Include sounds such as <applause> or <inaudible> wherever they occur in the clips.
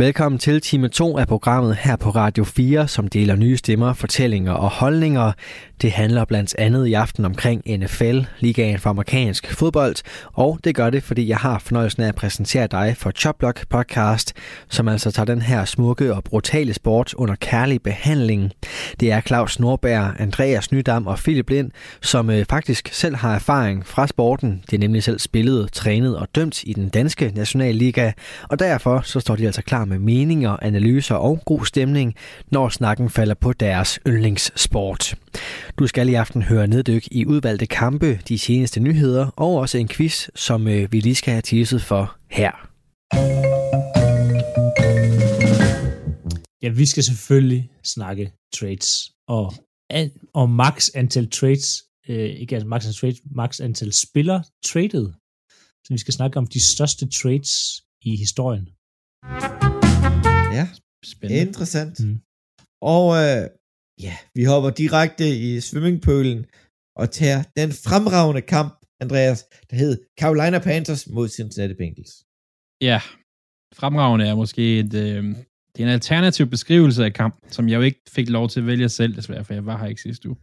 Velkommen til time 2 af programmet her på Radio 4, som deler nye stemmer, fortællinger og holdninger. Det handler blandt andet i aften omkring NFL, ligaen for amerikansk fodbold, og det gør det, fordi jeg har fornøjelsen af at præsentere dig for Choplock podcast, som altså tager den her smukke og brutale sport under kærlig behandling. Det er Claus Norberg, Andreas Nydam og Philip Lind, som øh, faktisk selv har erfaring fra sporten. De er nemlig selv spillet, trænet og dømt i den danske nationalliga, og derfor så står de altså klar med meninger, analyser og god stemning, når snakken falder på deres yndlingssport. Du skal i aften høre neddyk i udvalgte kampe, de seneste nyheder og også en quiz, som øh, vi lige skal have teaset for her. Ja, vi skal selvfølgelig snakke trades og, og max antal trades, øh, ikke altså max antal trades, max antal spillere traded. Så vi skal snakke om de største trades i historien. Spændende. interessant. Mm. Og øh, ja, vi hopper direkte i swimmingpølen og tager den fremragende kamp, Andreas, der hed Carolina Panthers mod Cincinnati Bengals. Ja, fremragende er måske et, øh, det er en alternativ beskrivelse af kamp, som jeg jo ikke fik lov til at vælge selv, desværre, for jeg var her ikke sidste uge.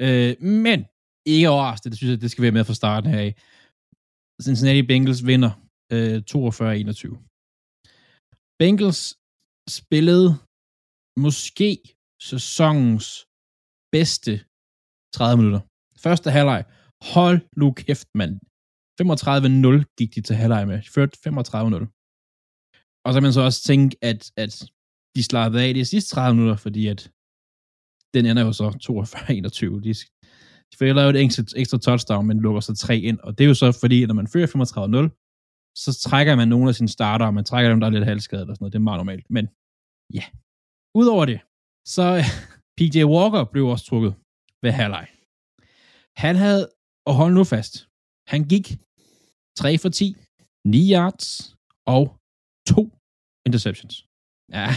Øh, men ikke overraskende, det synes jeg, det skal være med fra starten her af. Cincinnati Bengals vinder øh, 42-21. Bengals spillede måske sæsonens bedste 30 minutter. Første halvleg. Hold nu kæft, mand. 35-0 gik de til halvleg med. Ført 35-0. Og så kan man så også tænke, at, at de slappede af de sidste 30 minutter, fordi at den ender jo så 42-21. De, de får lavet et ekstra, ekstra touchdown, men lukker så tre ind. Og det er jo så fordi, at når man fører 35-0, så trækker man nogle af sine starter, og man trækker dem, der er lidt halvskadet og sådan noget. Det er meget normalt. Men ja, udover det, så <laughs> PJ Walker blev også trukket ved halvleg. Han havde, og hold nu fast, han gik 3 for 10, 9 yards og 2 interceptions. Ja,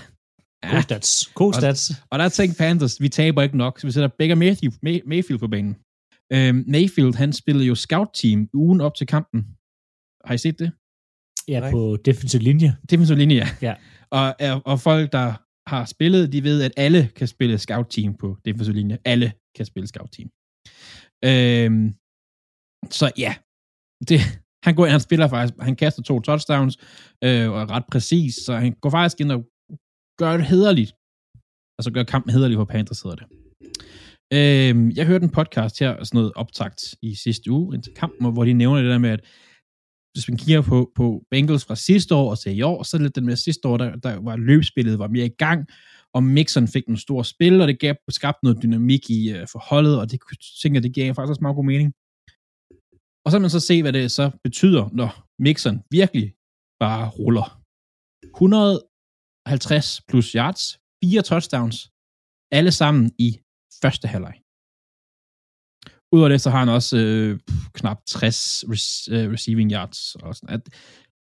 Ja. God stats. God stats. Og, og der tænkte Panthers, vi taber ikke nok, så vi sætter Baker Mayfield, May, Mayfield på banen. Øhm, Mayfield, han spillede jo scout-team ugen op til kampen. Har I set det? Ja, på defensiv linje. Defensiv linje, ja. ja. Og, øh, og folk, der har spillet, de ved, at alle kan spille scout-team på defensiv linje. Alle kan spille scout-team. Øhm, så ja, det, <laughs> han går han spiller faktisk, han kaster to touchdowns, øh, og er ret præcis, så han går faktisk ind og gør det hederligt. Altså gør kampen hederlig for Panthers, hedder det. Øhm, jeg hørte en podcast her, sådan noget optagt i sidste uge, indtil kampen, hvor de nævner det der med, at hvis man kigger på, på Bengals fra sidste år og til i år, så er det den med sidste år, der, der var løbspillet var mere i gang, og Mixon fik en stor spil, og det gav skabt noget dynamik i øh, uh, forholdet, og det tænker det gav faktisk også meget god mening. Og så kan man så se, hvad det så betyder, når Mixon virkelig bare ruller. 150 plus yards, fire touchdowns, alle sammen i første halvleg. Udover det, så har han også øh, knap 60 øh, receiving yards. Og sådan. At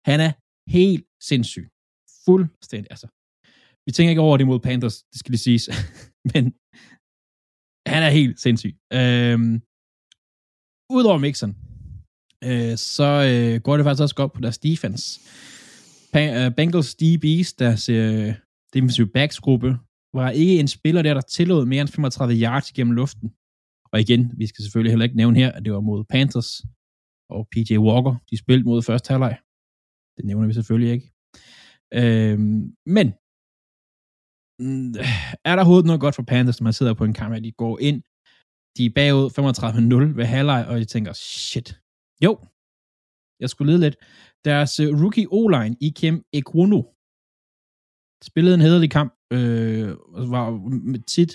han er helt sindssyg. Fuldstændig. Altså, vi tænker ikke over det mod Panthers, det skal lige siges. <laughs> Men han er helt sindssyg. Øhm, Udover Mixon, øh, så øh, går det faktisk også godt på deres defense. Pa- uh, Bengals DB's, deres øh, defensive backs gruppe, var ikke en spiller der, der tillod mere end 35 yards gennem luften. Og igen, vi skal selvfølgelig heller ikke nævne her, at det var mod Panthers og PJ Walker, de spillede mod første halvleg. Det nævner vi selvfølgelig ikke. Øhm, men mm, er der hovedet noget godt for Panthers, når man sidder på en kamp, at de går ind, de er bagud 35-0 ved halvleg, og de tænker, shit. Jo, jeg skulle lede lidt. Deres øh, rookie O-line, Ikem Ekwono, spillede en hederlig kamp, øh, var tit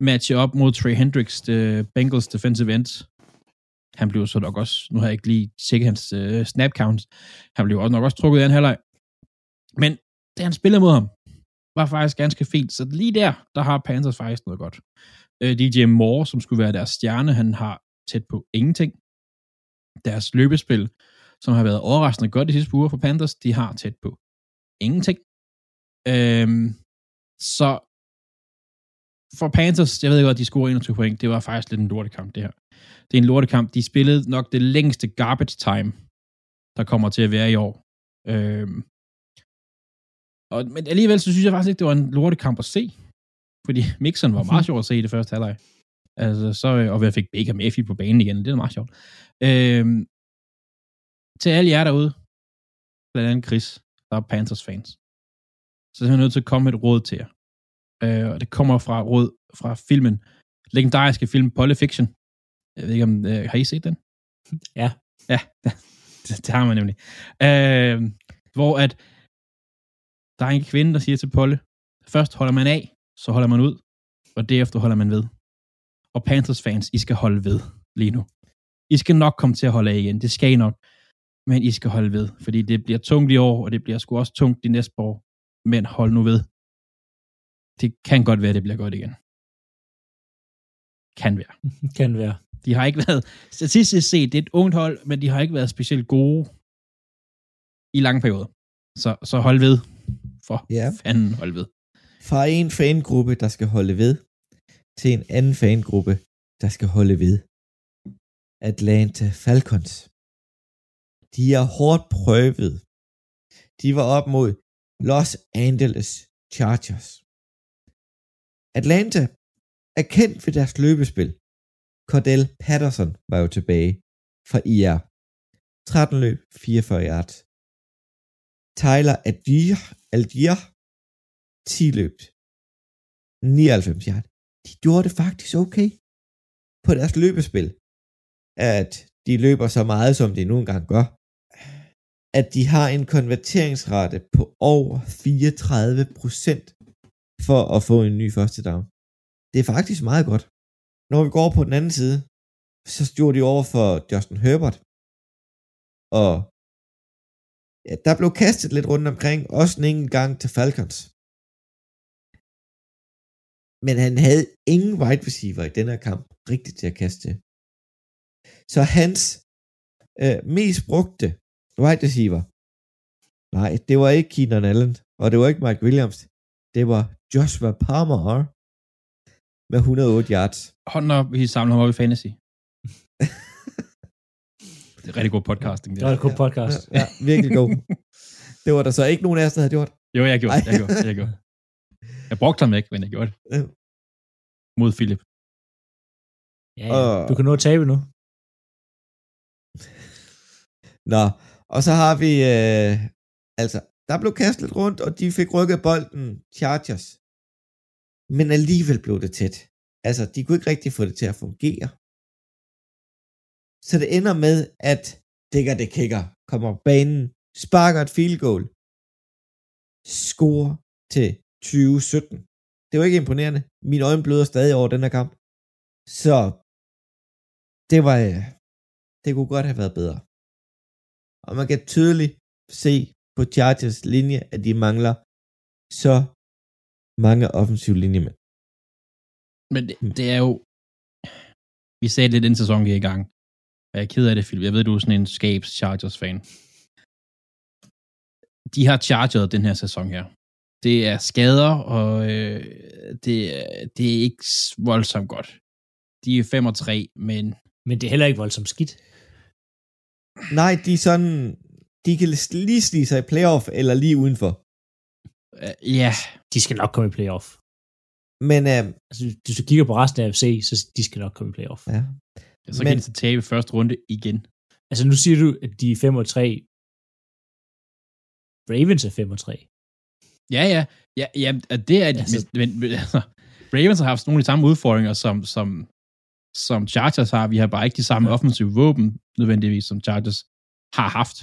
matche op mod Trey Hendricks, the Bengals defensive end. Han blev så nok også, nu har jeg ikke lige tjekket hans uh, snap count, han blev også nok også trukket i en halvleg. Men det han spillede mod ham, var faktisk ganske fint. Så lige der, der har Panthers faktisk noget godt. Øh, DJ Moore, som skulle være deres stjerne, han har tæt på ingenting. Deres løbespil, som har været overraskende godt de sidste uger for Panthers, de har tæt på ingenting. Øhm, så for Panthers, jeg ved godt, de scorede 21 point. Det var faktisk lidt en lortekamp, det her. Det er en lortekamp. De spillede nok det længste garbage time, der kommer til at være i år. Øhm, og, men alligevel så synes jeg faktisk ikke, det var en lortekamp at se. Fordi <laughs> Mixon var meget sjov at se i det første halvleg. Altså, så, og vi fik Baker Mayfield på banen igen, det er meget sjovt. Øhm, til alle jer derude, blandt andet Chris, der er Panthers fans, så er jeg nødt til at komme et råd til jer. Øh, og det kommer fra råd fra filmen, legendariske film Polyfiction. Jeg ved ikke om, øh, har I set den? <laughs> Ja. Ja, <laughs> det, det har man nemlig. Øh, hvor at der er en kvinde, der siger til Polle, først holder man af, så holder man ud, og derefter holder man ved. Og Panthers fans, I skal holde ved lige nu. I skal nok komme til at holde af igen, det skal I nok. Men I skal holde ved, fordi det bliver tungt i år, og det bliver sgu også tungt de næste år. Men hold nu ved. Det kan godt være, det bliver godt igen. Kan være. <laughs> kan være. De har ikke været, statistisk set, det er et ungt hold, men de har ikke været specielt gode i lange perioder. Så, så hold ved. For ja. fanden hold ved. Fra en fangruppe, der skal holde ved, til en anden fangruppe, der skal holde ved. Atlanta Falcons. De er hårdt prøvet. De var op mod Los Angeles Chargers. Atlanta er kendt ved deres løbespil. Cordell Patterson var jo tilbage fra IR. 13 løb, 44 yards. Tyler Algier, Algier 10 løb, 99 yards. De gjorde det faktisk okay på deres løbespil. At de løber så meget, som de nu engang gør. At de har en konverteringsrate på over 34 procent for at få en ny første down. Det er faktisk meget godt. Når vi går på den anden side, så stod de over for Justin Herbert. Og ja, der blev kastet lidt rundt omkring, også en enkelt gang til Falcons. Men han havde ingen wide receiver i den her kamp rigtigt til at kaste. Så hans øh, mest brugte wide receiver, nej, det var ikke Keenan Allen, og det var ikke Mike Williams, det var Joshua Palmer med 108 yards. Hånden op, vi samler ham op i fantasy. <laughs> det er rigtig god podcasting. Det, det var en god podcast. Ja, ja, virkelig god. det var der så ikke nogen af os, der havde gjort. Jo, jeg gjorde, jeg gjorde, jeg gjorde. Jeg brugte ham ikke, men jeg gjorde det. Mod Philip. Ja, ja. du kan nå at tabe nu. Nå, og så har vi, øh, altså, der blev kastet rundt, og de fik rykket bolden Chargers. Men alligevel blev det tæt. Altså, de kunne ikke rigtig få det til at fungere. Så det ender med, at Digger det kigger, kommer på banen, sparker et field goal, score til 2017. Det var ikke imponerende. Min øjne bløder stadig over den her kamp. Så det var, øh, det kunne godt have været bedre. Og man kan tydeligt se på Chargers linje, at de mangler så mange offensive linjemænd. Men det, det er jo, vi sagde lidt inden sæsonen gik i gang, jeg er ked af det, Philip. Jeg ved, du er sådan en Scapes Chargers-fan. De har chargeret den her sæson her. Det er skader, og øh, det, det er ikke voldsomt godt. De er 5 og 3, men... Men det er heller ikke voldsomt skidt. Nej, de er sådan... De kan lige snige sig i playoff, eller lige udenfor. Uh, ja. De skal nok komme i playoff. Men... Uh, altså, hvis du kigger på resten af AFC, så de skal nok komme i playoff. Ja. Ja, så men, kan de så tabe første runde igen. Altså nu siger du, at de er 5 og 3. Ravens er 5 og 3. Ja, ja. Ja, ja det er altså, men, men, altså, Ravens har haft nogle af de samme udfordringer, som, som, som Chargers har. Vi har bare ikke de samme ja. offensive våben, nødvendigvis, som Chargers har haft.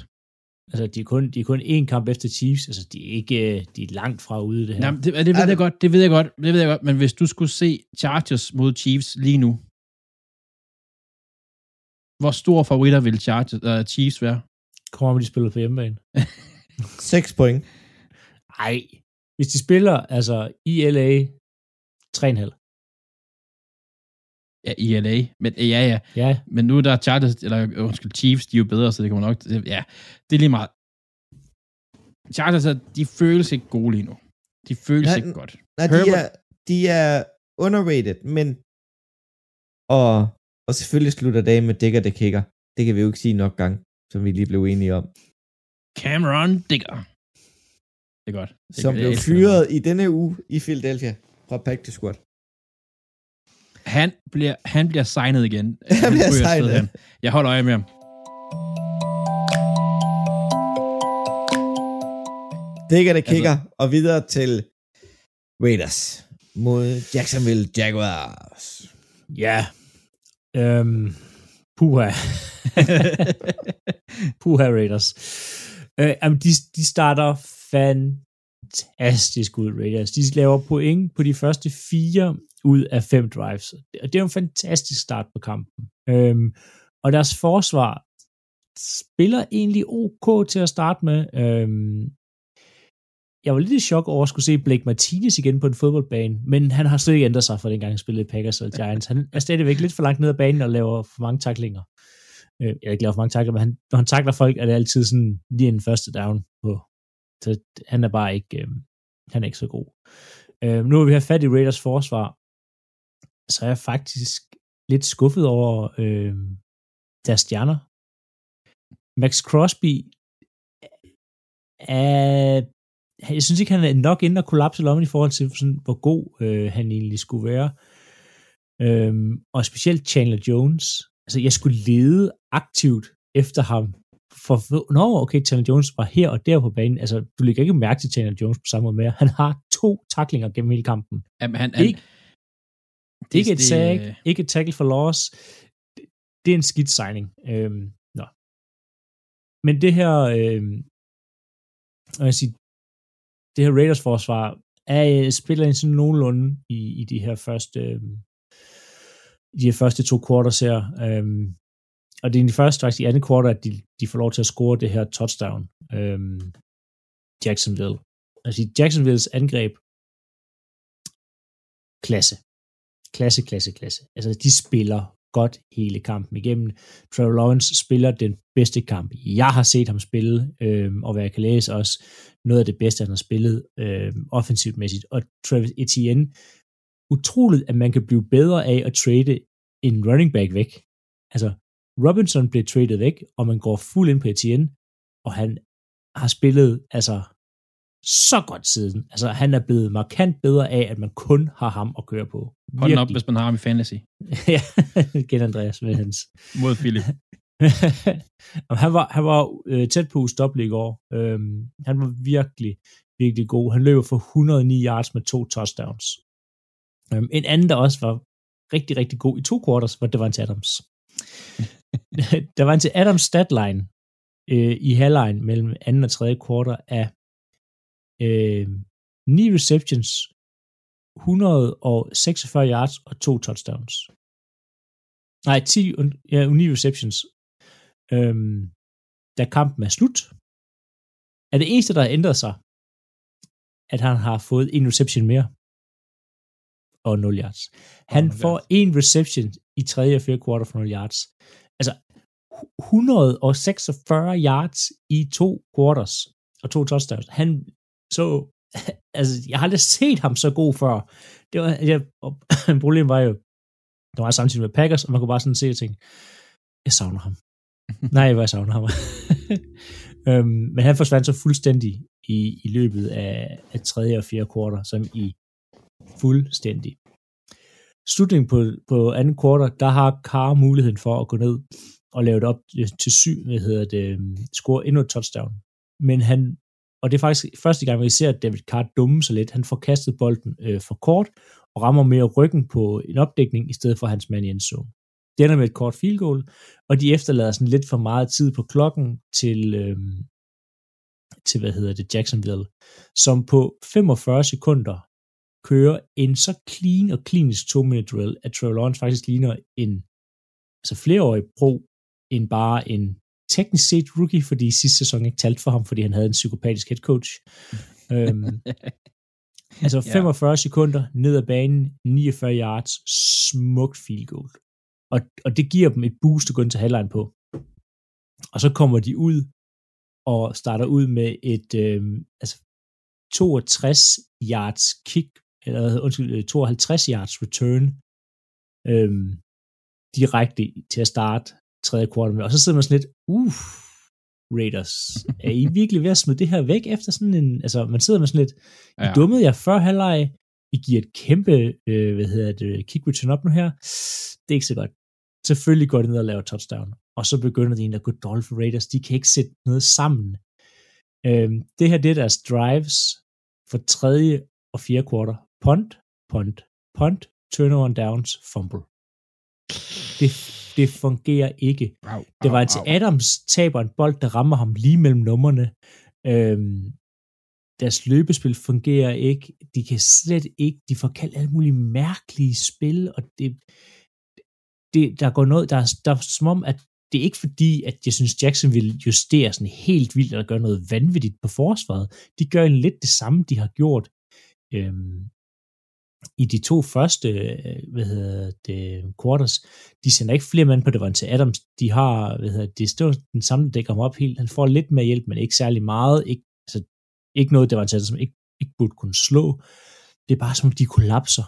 Altså, de er kun, de er kun én kamp efter Chiefs. Altså, de er ikke de er langt fra ude det her. Jamen, det, det, ved jeg godt, det ved jeg godt, det ved jeg godt. Men hvis du skulle se Chargers mod Chiefs lige nu, hvor stor favoritter vil Chargers, uh, Chiefs være? Kommer om, de spiller på hjemmebane. <laughs> 6 point. Nej. Hvis de spiller, altså i LA, 3,5. Ja, i LA. Men, ja, ja. ja. Men nu er der Chargers, eller undskyld, Chiefs, de er jo bedre, så det kommer nok... Det, ja, det er lige meget. Chargers, de føles ikke gode lige nu. De føles nej, ikke godt. Nej, de er, de er underrated, men og, og selvfølgelig slutter dagen med Digger det kicker. Det kan vi jo ikke sige nok gang, som vi lige blev enige om. Cameron Digger. Det er godt. Det som blev fyret i denne uge i Philadelphia fra Practice Squad. Han bliver, han bliver signet igen. Han, <laughs> han bliver signet. Jeg holder øje med ham. Digger det kicker, altså, og videre til Raiders mod Jacksonville Jaguars. Ja. Øhm, puha. <laughs> puha Raiders. Øh, jamen, de, de starter fantastisk ud, Raiders. De laver point på de første fire ud af fem drives. Og det er en fantastisk start på kampen. Øhm, og deres forsvar spiller egentlig ok til at starte med. Øhm, jeg var lidt i chok over at skulle se Blake Martinez igen på en fodboldbane, men han har slet ikke ændret sig fra dengang han spillede Packers og Giants. Han er stadigvæk lidt for langt ned ad banen og laver for mange taklinger. Øh, jeg er ikke laver for mange taklinger, men han, når han takler folk, er det altid sådan lige en første down på. Så han er bare ikke, øh, han er ikke så god. Øh, nu har vi her fat i Raiders forsvar, så er jeg faktisk lidt skuffet over øh, deres stjerner. Max Crosby er jeg synes ikke, han er nok inde og kollapse lommen i forhold til, sådan, hvor god øh, han egentlig skulle være. Øhm, og specielt Chandler Jones. Altså, jeg skulle lede aktivt efter ham. For, nå, okay, Chandler Jones var her og der på banen. Altså, du lægger ikke mærke til Chandler Jones på samme måde mere. Han har to taklinger gennem hele kampen. Jamen, han, han, ikke, det, ikke et sag, øh... ikke et tackle for loss. Det, det er en skidt signing. Øhm, nå. Men det her, øhm, jeg sige, det her Raiders forsvar er, øh, spiller en sådan nogenlunde i, i de her første øh, de her første to quarters her. Øhm, og det er de første, faktisk i andet quarter, at de, de får lov til at score det her touchdown. Øhm, Jacksonville. Altså Jacksonvilles angreb, klasse. Klasse, klasse, klasse. Altså de spiller godt hele kampen igennem. Trevor Lawrence spiller den bedste kamp, jeg har set ham spille, øh, og hvad jeg kan læse også, noget af det bedste, han har spillet øh, offensivt mæssigt. Og Travis Etienne, utroligt, at man kan blive bedre af at trade en running back væk. Altså, Robinson blev traded væk, og man går fuld ind på Etienne, og han har spillet, altså, så godt siden. Altså, han er blevet markant bedre af, at man kun har ham at køre på. Hold op, hvis man har ham i fantasy. <laughs> ja, igen Andreas med hans. Mod Philip. <laughs> han var, han var øh, tæt på ustoppelig i går. Øhm, han var virkelig, virkelig god. Han løber for 109 yards med to touchdowns. Øhm, en anden, der også var rigtig, rigtig god i to quarters, var det var til Adams. der var en til Adams statline øh, i halvlejen mellem anden og tredje quarter af øh, 9 receptions, 146 yards og to touchdowns. Nej, 10, ja, 9 receptions. Øhm, da kampen er slut, er det eneste, der har ændret sig, at han har fået en reception mere og 0 yards. Han oh, får en reception i tredje og fjerde kvartal for 0 yards. Altså, 146 yards i to quarters og to touchdowns. Han så, <laughs> altså, jeg har aldrig set ham så god før. Det var, jeg, <laughs> problemet var jo, der var samtidig med Packers, og man kunne bare sådan se og tænke, jeg savner ham. <laughs> Nej, hvor jeg savner ham. øhm, men han forsvandt så fuldstændig i, i løbet af, af tredje og fjerde kvartal, som i fuldstændig. Slutningen på, på anden kvartal, der har Carr muligheden for at gå ned og lave det op til syv, hvad hedder det, score endnu et touchdown. Men han og det er faktisk første gang, vi ser David Carr dumme sig lidt. Han får kastet bolden øh, for kort, og rammer mere ryggen på en opdækning, i stedet for hans mand i endzone. Det ender med et kort field goal, og de efterlader sådan lidt for meget tid på klokken til, øh, til hvad hedder det, Jacksonville, som på 45 sekunder kører en så clean og klinisk 2-minute drill, at Trevor Lawrence faktisk ligner en altså flereårig pro, end bare en teknisk set rookie, fordi sidste sæson ikke talte for ham, fordi han havde en psykopatisk head coach. <laughs> øhm, altså 45 ja. sekunder ned ad banen, 49 yards, smukt field goal. Og, og det giver dem et boost at gå ind til halvlejen på. Og så kommer de ud og starter ud med et øhm, altså 62 yards kick eller undskyld, 52 yards return, øhm, direkte til at starte tredje kvartal med. Og så sidder man sådan lidt, uff, Raiders, er I virkelig ved at smide det her væk efter sådan en, altså man sidder med sådan lidt, I ja. dummede jer før halvleg, I giver et kæmpe, øh, hvad hedder det, kick return op nu her, det er ikke så godt. Selvfølgelig går de ned og laver touchdown, og så begynder de egentlig at gå dårligt for Raiders, de kan ikke sætte noget sammen. Øhm, det her, det er deres drives for tredje og fjerde kvartal. Punt, punt, punt, turnover downs, fumble. Det, det fungerer ikke. Wow, wow, det var til wow. Adams taber en bold, der rammer ham lige mellem nummerne. Øhm, deres løbespil fungerer ikke. De kan slet ikke, de får kaldt alle mulige mærkelige spil, og det, det der går noget, der, der er som om, at det er ikke fordi, at jeg synes, Jackson vil justere sådan helt vildt, eller gøre noget vanvittigt på forsvaret. De gør en lidt det samme, de har gjort øhm, i de to første, øh, hvad hedder det, quarters. De sender ikke flere mænd på Devante Adams. De har, hvad hedder det, står den samme, der kommer op helt. Han får lidt mere hjælp, men ikke særlig meget. Ikke, altså, ikke noget, Devante Adams som ikke, ikke burde kunne slå. Det er bare som, de kollapser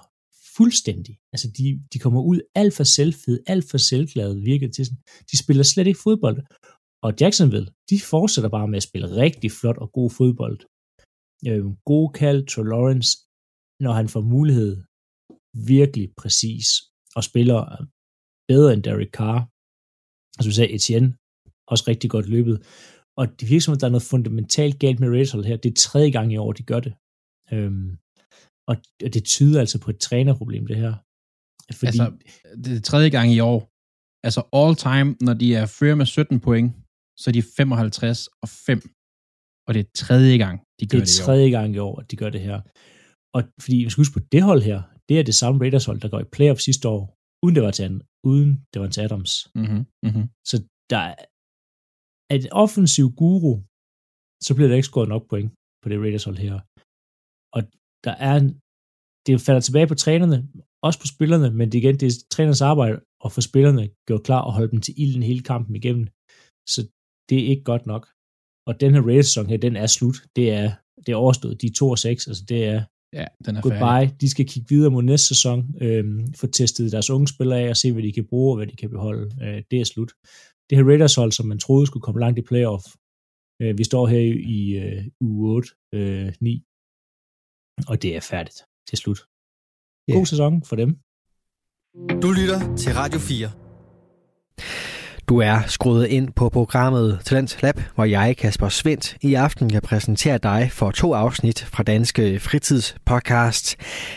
fuldstændig. Altså, de, de kommer ud alt for selvfede, alt for selvglade, virker til sådan. De spiller slet ikke fodbold. Og Jacksonville, de fortsætter bare med at spille rigtig flot og god fodbold. Øh, god kald, Trey Lawrence, når han får mulighed, virkelig præcis, og spiller bedre end Derek Carr. Altså, du sagde Etienne, også rigtig godt løbet. Og det virker som, at der er noget fundamentalt galt med Raiders her. Det er tredje gang i år, de gør det. Øhm, og det tyder altså på et trænerproblem, det her. Fordi... Altså, det er tredje gang i år. Altså all time, når de er fører med 17 point, så er de 55 og 5. Og det er tredje gang, de gør det Det er tredje gang i år, at de gør det her. Og fordi, vi skal huske på, det hold her, det er det samme Raiders hold, der går i playoff sidste år, uden det var til, uden det var til Adams. Mm-hmm. Mm-hmm. Så der er et offensiv guru, så bliver der ikke scoret nok point på det Raiders hold her. Og der er en, det falder tilbage på trænerne, også på spillerne, men det, igen, det er trænernes arbejde at få spillerne gjort klar og holde dem til ilden hele kampen igennem. Så det er ikke godt nok. Og den her Raiders-sæson her, den er slut. Det er, det er overstået. De er 2 og 6, altså det er, ja, den er goodbye. Færdig. De skal kigge videre mod næste sæson, øhm, få testet deres unge spillere af og se, hvad de kan bruge og hvad de kan beholde. Øh, det er slut. Det her Raiders hold, som man troede skulle komme langt i playoff, øh, vi står her i øh, uge 8, øh, 9, og det er færdigt til slut. God yeah. sæson for dem. Du lytter til Radio 4. Du er skruet ind på programmet Talent Lab, hvor jeg, Kasper Svendt, i aften kan præsentere dig for to afsnit fra Danske Fritidspodcast.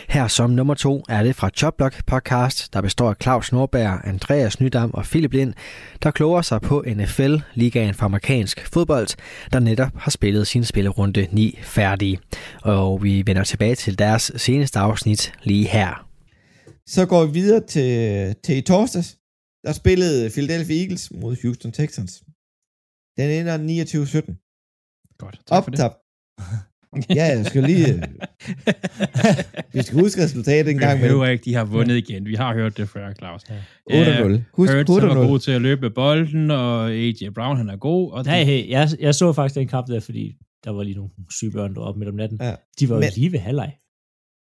Her som nummer to er det fra Jobblock Podcast, der består af Claus Norberg, Andreas Nydam og Philip Lind, der kloger sig på NFL, ligaen for amerikansk fodbold, der netop har spillet sin spillerunde 9 færdig. Og vi vender tilbage til deres seneste afsnit lige her. Så går vi videre til, til i torsdags, der spillede Philadelphia Eagles mod Houston Texans. Den ender 29-17. Godt, tak for det. <laughs> ja, jeg skal lige... <laughs> vi skal huske resultatet en gang. Vi behøver ikke, de har vundet ja. igen. Vi har hørt det før, Claus. Ja. 8-0. Husk Hurts er god til at løbe bolden, og A.J. Brown, han er god. Og hey, hey, jeg, jeg så faktisk den kamp der, fordi der var lige nogle syge børn deroppe midt om natten. Ja. De var men, jo lige ved halvleg.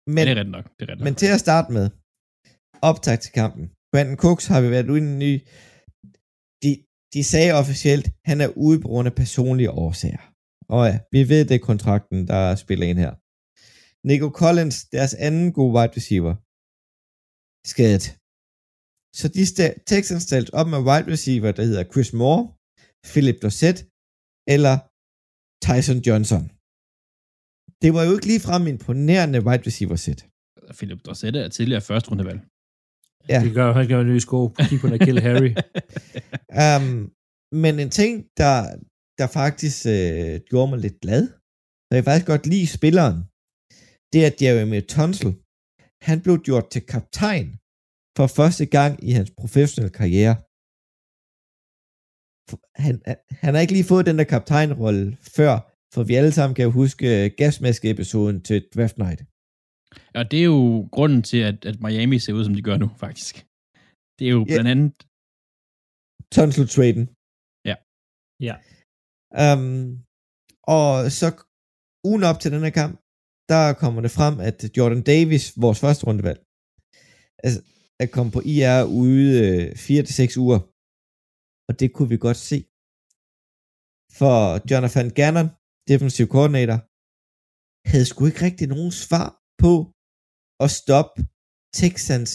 Men, ja, det er ret nok. Det er ret nok. Men til at starte med, optag til kampen. Brandon Cooks har vi været ude i en ny... De, de sagde officielt, han er ude på grund af personlige årsager. Og ja, vi ved, det er kontrakten, der spiller ind her. Nico Collins, deres anden gode wide receiver, skadet. Så de st- Texans stalt op med wide receiver, der hedder Chris Moore, Philip Dorsett eller Tyson Johnson. Det var jo ikke ligefrem imponerende wide receiver set. Philip Dorsett er tidligere første rundevalg. Ja. Det gør, han gør en ny sko. På Kill Harry. um, <laughs> men en ting, der, der faktisk øh, gjorde mig lidt glad, så jeg faktisk godt lide spilleren, det er Jeremy Tunsil. Han blev gjort til kaptajn for første gang i hans professionelle karriere. Han, han har ikke lige fået den der kaptajnrolle før, for vi alle sammen kan jo huske øh, gasmaske-episoden til Draft Night. Og det er jo grunden til, at, at Miami ser ud, som de gør nu, faktisk. Det er jo blandt andet... Tonsil-traden. Ja. Ja. Um, og så ugen op til den her kamp, der kommer det frem, at Jordan Davis, vores første rundevalg, altså, er kommet på IR ude øh, 4-6 uger. Og det kunne vi godt se. For Jonathan Gannon, defensive coordinator, havde sgu ikke rigtig nogen svar på at stoppe Texans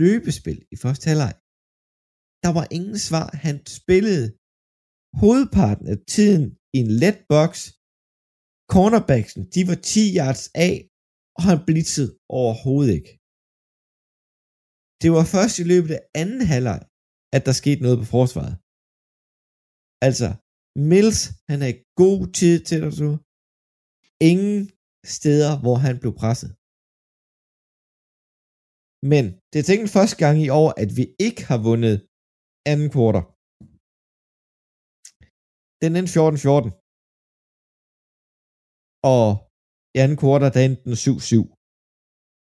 løbespil i første halvleg. Der var ingen svar. Han spillede hovedparten af tiden i en let box. Cornerbacksen, de var 10 yards af, og han blitzede overhovedet ikke. Det var først i løbet af anden halvleg, at der skete noget på forsvaret. Altså, Mills, han havde god tid til at så. Ingen steder, hvor han blev presset. Men det er tænkt første gang i år, at vi ikke har vundet anden kvartal. Den endte 14-14. Og i anden kvartal, der endte den 7-7.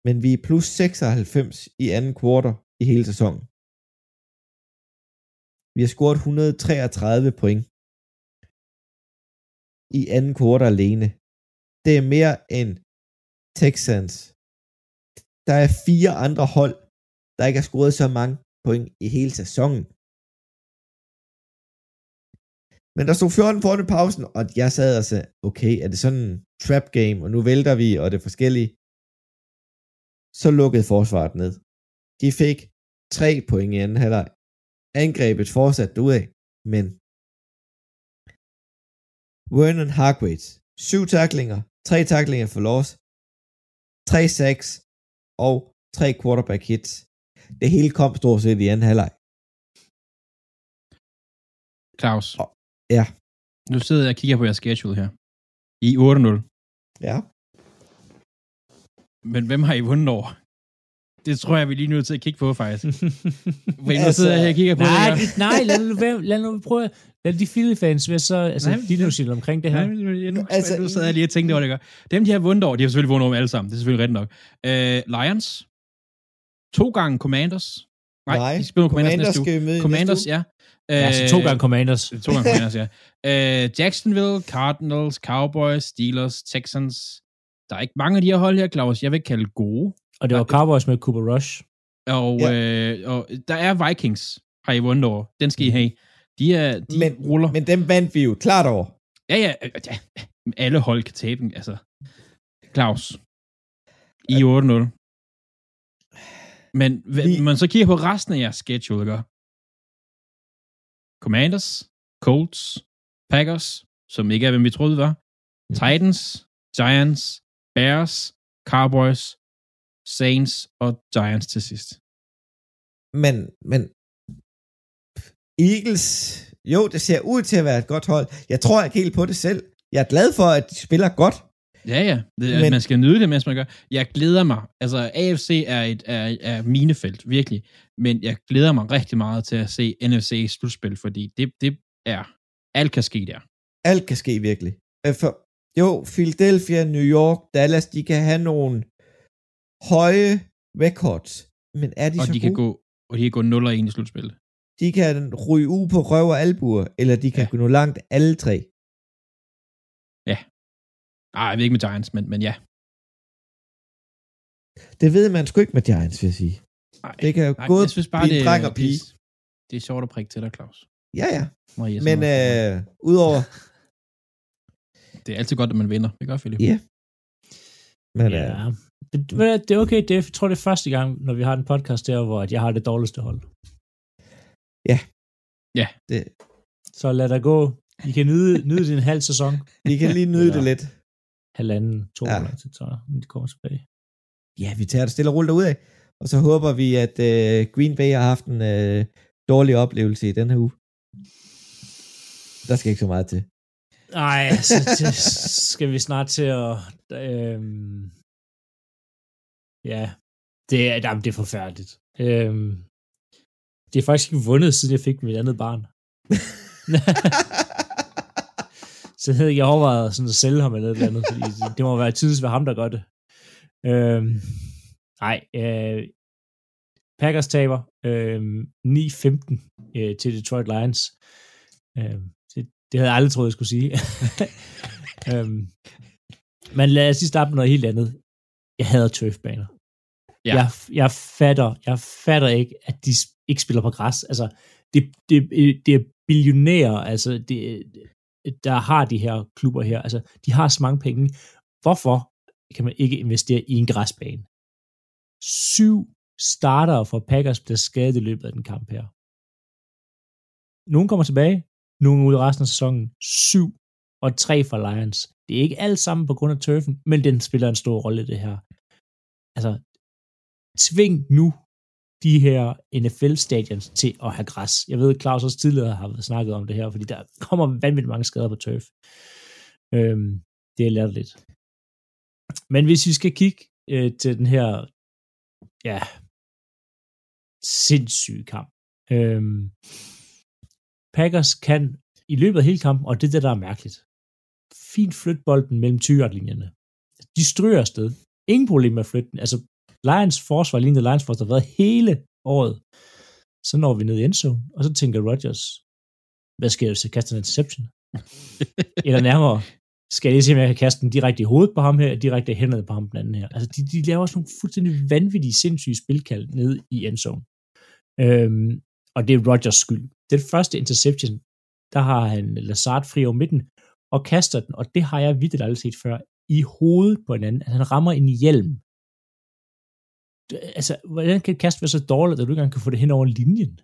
Men vi er plus 96 i anden kvartal i hele sæsonen. Vi har scoret 133 point i anden kvartal alene. Det er mere end Texans. Der er fire andre hold, der ikke har scoret så mange point i hele sæsonen. Men der stod 14 foran pausen, og jeg sad og sagde, okay, er det sådan en trap game, og nu vælter vi, og det er forskellige. Så lukkede forsvaret ned. De fik tre point i anden halvleg. Angrebet fortsatte af, men Vernon Hargreaves, syv taklinger, tre taklinger for loss, tre sacks og tre quarterback hits. Det hele kom stort set i anden halvleg. Claus. Ja. Nu sidder jeg og kigger på jeres schedule her. I 8-0. Ja. Men hvem har I vundet over? Det tror jeg, vi lige nødt til at kigge på, faktisk. <laughs> Men nu sidder jeg her og kigger på nej, det <laughs> nej, lad nu, lad nu prøve, lad de Philly-fans være så, altså, Nej, nu siger omkring det her. Nej, nu, Altså, altså, nu sidder jeg lige og tænkte over det. gør. Dem, de har vundet over, de har selvfølgelig vundet over alle sammen. Det er selvfølgelig rigtigt nok. Uh, Lions. To gange Commanders. Nej, Nej, de spiller Commanders, Commanders næste uge. i Commanders, ja. Ja, altså to gange Commanders. To gange Commanders, ja. Uh, <laughs> Jacksonville, Cardinals, Cowboys, Steelers, Texans. Der er ikke mange af de her hold her, Claus. Jeg vil kalde gode. Og det var Cowboys med Cooper Rush. Og, Ja. øh, og der er Vikings, har I vundet over. Den skal I have. De, er, de Men, ruller. men dem vandt vi jo klart over. Ja, ja, øh, ja. Alle hold kan tabe den, altså. Claus. I 8-0. Men hvis Vi- man så kigger på resten af jeres schedule, ikke? Commanders, Colts, Packers, som ikke er, hvem vi troede var, Titans, Giants, Bears, Cowboys, Saints og Giants til sidst. Men, men Eagles, jo, det ser ud til at være et godt hold. Jeg tror ikke helt på det selv. Jeg er glad for, at de spiller godt. Ja, ja. Det, Men- man skal nyde det, mens man gør. Jeg glæder mig. Altså, AFC er et er, er minefelt, virkelig. Men jeg glæder mig rigtig meget til at se NFC slutspil, fordi det, det er... Alt kan ske der. Alt kan ske virkelig. Øh, For, jo, Philadelphia, New York, Dallas, de kan have nogle høje records. Men er de og så de gode? kan gå og de kan gå 0 og 1 i slutspillet. De kan ryge ud på røv og albuer, eller de kan Ja. ja. gå nå langt alle tre. Nej, jeg ved ikke med Giants, men, men ja. Det ved man sgu ikke med Giants, vil jeg sige. Nej, Det kan jo nej, jeg synes bare, blive det, dreng og det, pige. det er sjovt at prikke til dig, Claus. Ja, ja. Jeg Men øh, udover... det er altid godt, at man vinder. Det gør Philip. Ja. Men, Ja. øh, Du, det er okay, det er, jeg tror, det er første gang, når vi har en podcast der, hvor at jeg har det dårligste hold. det, Så lad der gå. I kan nyde, nyde din halv sæson. vi kan lige nyde Eller- det lidt. Halvanden, to Ja. ja. år til, så de kommer tilbage. Ja, vi tager det stille og roligt af. Og så håber vi, at øh, Green Bay har haft en øh, dårlig oplevelse i den her uge. Der skal ikke så meget til. Nej, så det skal vi snart til at... Øhm, ja, det er, jamen, det er forfærdeligt. Øhm, det er faktisk ikke vundet, siden jeg fik mit andet barn. <laughs> så havde jeg overvejet sådan at sælge ham eller et eller andet, fordi det- må være tidligst være ham, der gør det. Øhm, nej, øh, Packers taber øh, 9-15 øh, til Detroit Lions. Øh, det, det havde jeg aldrig troet, jeg skulle sige. <laughs> øhm, Men lad os lige starte med noget helt andet. Jeg hader turfbaner. Ja. Jeg, jeg, fatter, jeg fatter ikke, at de ikke spiller på græs. Altså, det, det, det er billionærer, altså, det, der har de her klubber her. Altså, de har så mange penge. Hvorfor kan man ikke investere i en græsbane? Syv starter for Packers bliver skadet i løbet af den kamp her. Nogen kommer tilbage, nogen ud resten af sæsonen. Syv og tre for Lions. Det er ikke alt sammen på grund af turfen, men den spiller en stor rolle i det her. Altså, tving nu de her NFL-stadions til at have græs. Jeg ved, Claus også tidligere har snakket om det her, fordi der <laughs> kommer vanvittigt mange skader på turf. Øhm, det er lært lidt. Men hvis vi skal kigge øh, til den her, ja, sindssyge kamp. Øhm, Packers kan i løbet af hele kampen, og det er det, der er mærkeligt, fint flytte bolden mellem 20 linjerne De stryger afsted. Ingen problem med at flytte den. Altså, Lions forsvar, lignende Lions forsvar, har været hele året. Så når vi ned i endzone, og så tænker Rodgers, hvad sker der, hvis jeg kaster en interception? <laughs> Eller nærmere, skal jeg lige se, om jeg kan kaste den direkte i hovedet på ham her, og direkte i hænderne på ham den anden her. Altså, de, de laver også nogle fuldstændig vanvittige, sindssyge spilkald ned i endzone. Øhm, og det er Rodgers skyld. Den første interception, der har han Lazard fri over midten, og kaster den, og det har jeg vidt aldrig set før, i hovedet på en anden. Altså, han rammer en hjelm. Altså, hvordan kan et kast være så dårligt, at du ikke engang kan få det hen over linjen?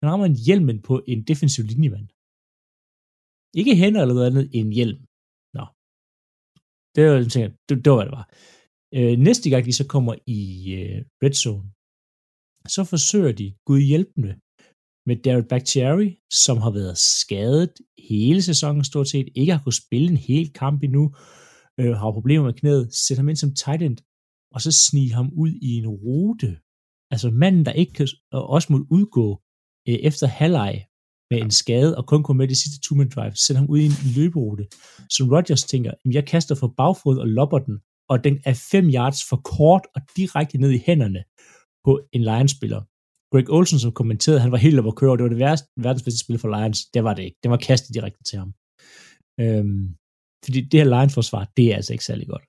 Han rammer en hjelmen på en defensiv linjemand. Ikke hænder eller noget andet, en hjelm. Nå. Det var, det, det var, hvad det var. Øh, næste gang de så kommer i øh, red zone, så forsøger de, Gud hjælpende, med David Bakhtiari, som har været skadet hele sæsonen stort set, ikke har kunnet spille en hel kamp endnu, øh, har problemer med knæet, sætter ham ind som tight end, og så snige ham ud i en rute. Altså manden, der ikke kan, også måtte udgå øh, efter halvleg med en skade, og kun komme med det sidste two drive, sende ham ud i en løberute. Så Rodgers tænker, jeg kaster for bagfod og lopper den, og den er 5 yards for kort og direkte ned i hænderne på en Lions-spiller. Greg Olsen, som kommenterede, han var helt oppe at køre, og det var det værste, verdens bedste spil for Lions. Det var det ikke. Det var kastet direkte til ham. Øhm, fordi det her Lions-forsvar, det er altså ikke særlig godt.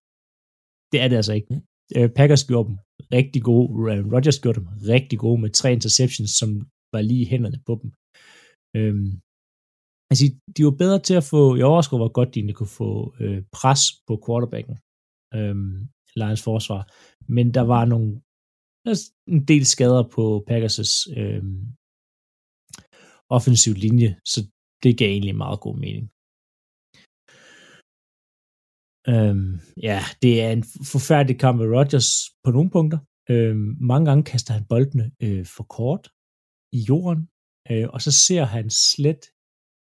Det er det altså ikke. Mm. Øh, Packers gjorde dem rigtig gode. Rodgers gjorde dem rigtig gode med tre interceptions, som var lige i hænderne på dem. Øhm, altså, de var bedre til at få, jeg overrasker, hvor godt de kunne få øh, pres på quarterbacken. Øhm, Lions forsvar. Men der var nogle altså, en del skader på Packers' øh, offensiv linje, så det gav egentlig meget god mening. Øhm, ja, det er en forfærdelig kamp med Rodgers på nogle punkter. Øhm, mange gange kaster han boldene øh, for kort i jorden, øh, og så ser han slet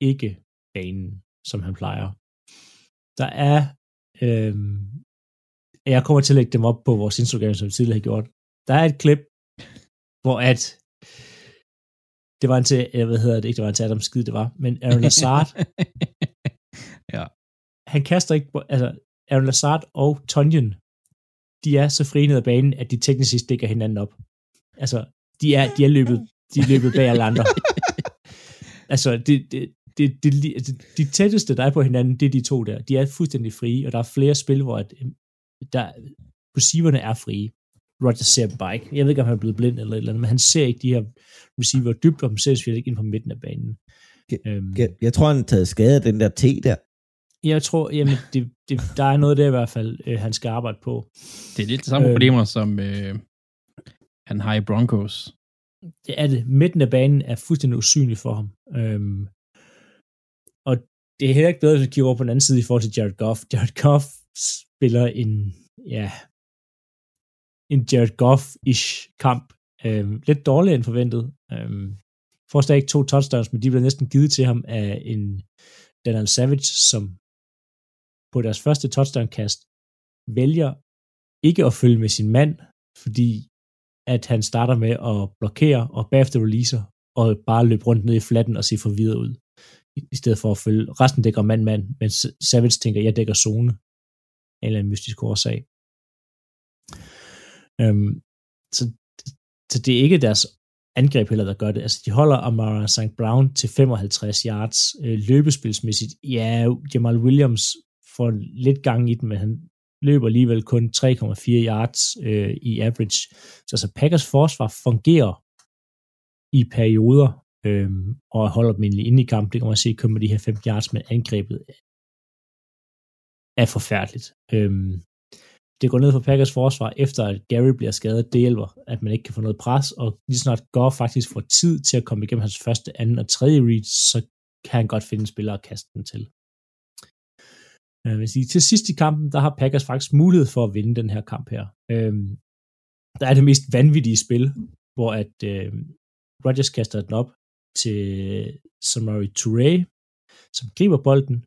ikke banen, som han plejer. Der er, øh, jeg kommer til at lægge dem op på vores Instagram, som vi tidligere har gjort, der er et klip, hvor at det var en til, hvad hedder det, ikke det var en til Adam Skid, det var, men Aaron Lazard, <laughs> ja. han kaster ikke, altså Aaron Lazard og Tonjen, de er så frie ned ad banen, at de teknisk set stikker hinanden op. Altså, de er, de er løbet, de er løbet bag alle andre. <laughs> altså, det, det, det, det, det, de tætteste, der er på hinanden, det er de to der. De er fuldstændig frie, og der er flere spil, hvor at, der, receiverne er frie. Roger ser bare ikke. Jeg ved ikke, om han er blevet blind eller et eller andet, men han ser ikke de her receiver dybt, og han ser ikke ind på midten af banen. Jeg, øhm, jeg, jeg tror, han har taget skade af den der T der. Jeg tror, jamen, det, det, der er noget der i hvert fald, øh, han skal arbejde på. Det er lidt de samme øhm, problemer, som øh, han har i Broncos. Det er det. Midten af banen er fuldstændig usynlig for ham. Øhm, og det er heller ikke bedre, hvis vi kigger over på den anden side i forhold til Jared Goff. Jared Goff spiller en, ja, en Jared Goff-ish kamp. Øhm, lidt dårligere end forventet. Øhm, får stadig to touchdowns, men de bliver næsten givet til ham af en Daniel Savage, som på deres første touchdown-kast vælger ikke at følge med sin mand, fordi at han starter med at blokere og bagefter releaser og bare løbe rundt ned i flatten og se forvirret ud. I stedet for at følge. Resten dækker mand-mand, men Savage tænker, jeg dækker zone. En eller anden mystisk årsag. Øhm, så, så det er ikke deres angreb heller, der gør det. Altså, de holder Amara St. Brown til 55 yards øh, løbespilsmæssigt. Ja, Jamal Williams får lidt gang i den, men han løber alligevel kun 3,4 yards øh, i average. Så altså Packers forsvar fungerer i perioder, øh, og holder dem egentlig inde i kampen. Det kan man se, kommer de her 5 yards, men angrebet er forfærdeligt. Øh, det går ned for Packers forsvar, efter at Gary bliver skadet. Det hjælper, at man ikke kan få noget pres, og lige snart går faktisk får tid til at komme igennem hans første, anden og tredje read, så kan han godt finde en spiller at kaste den til. Øh, vil sige, til sidst i kampen, der har Packers faktisk mulighed for at vinde den her kamp her. Øh, der er det mest vanvittige spil, hvor at øh, Rodgers kaster den op til Samari Touré, som griber bolden,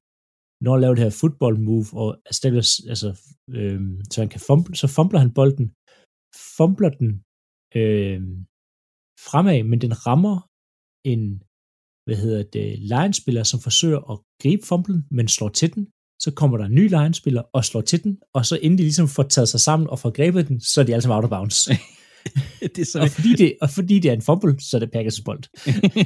når han laver det her football move, og erstatter, altså, øh, så han kan fumble, så fumbler han bolden, fumbler den øh, fremad, men den rammer en, hvad hedder det, line-spiller, som forsøger at gribe fumblen, men slår til den, så kommer der en ny line-spiller og slår til den, og så inden de ligesom får taget sig sammen og får grebet den, så er de alle sammen out of bounds. <laughs> det er så... og, fordi det, og fordi det er en fumble, så er det Packers bold.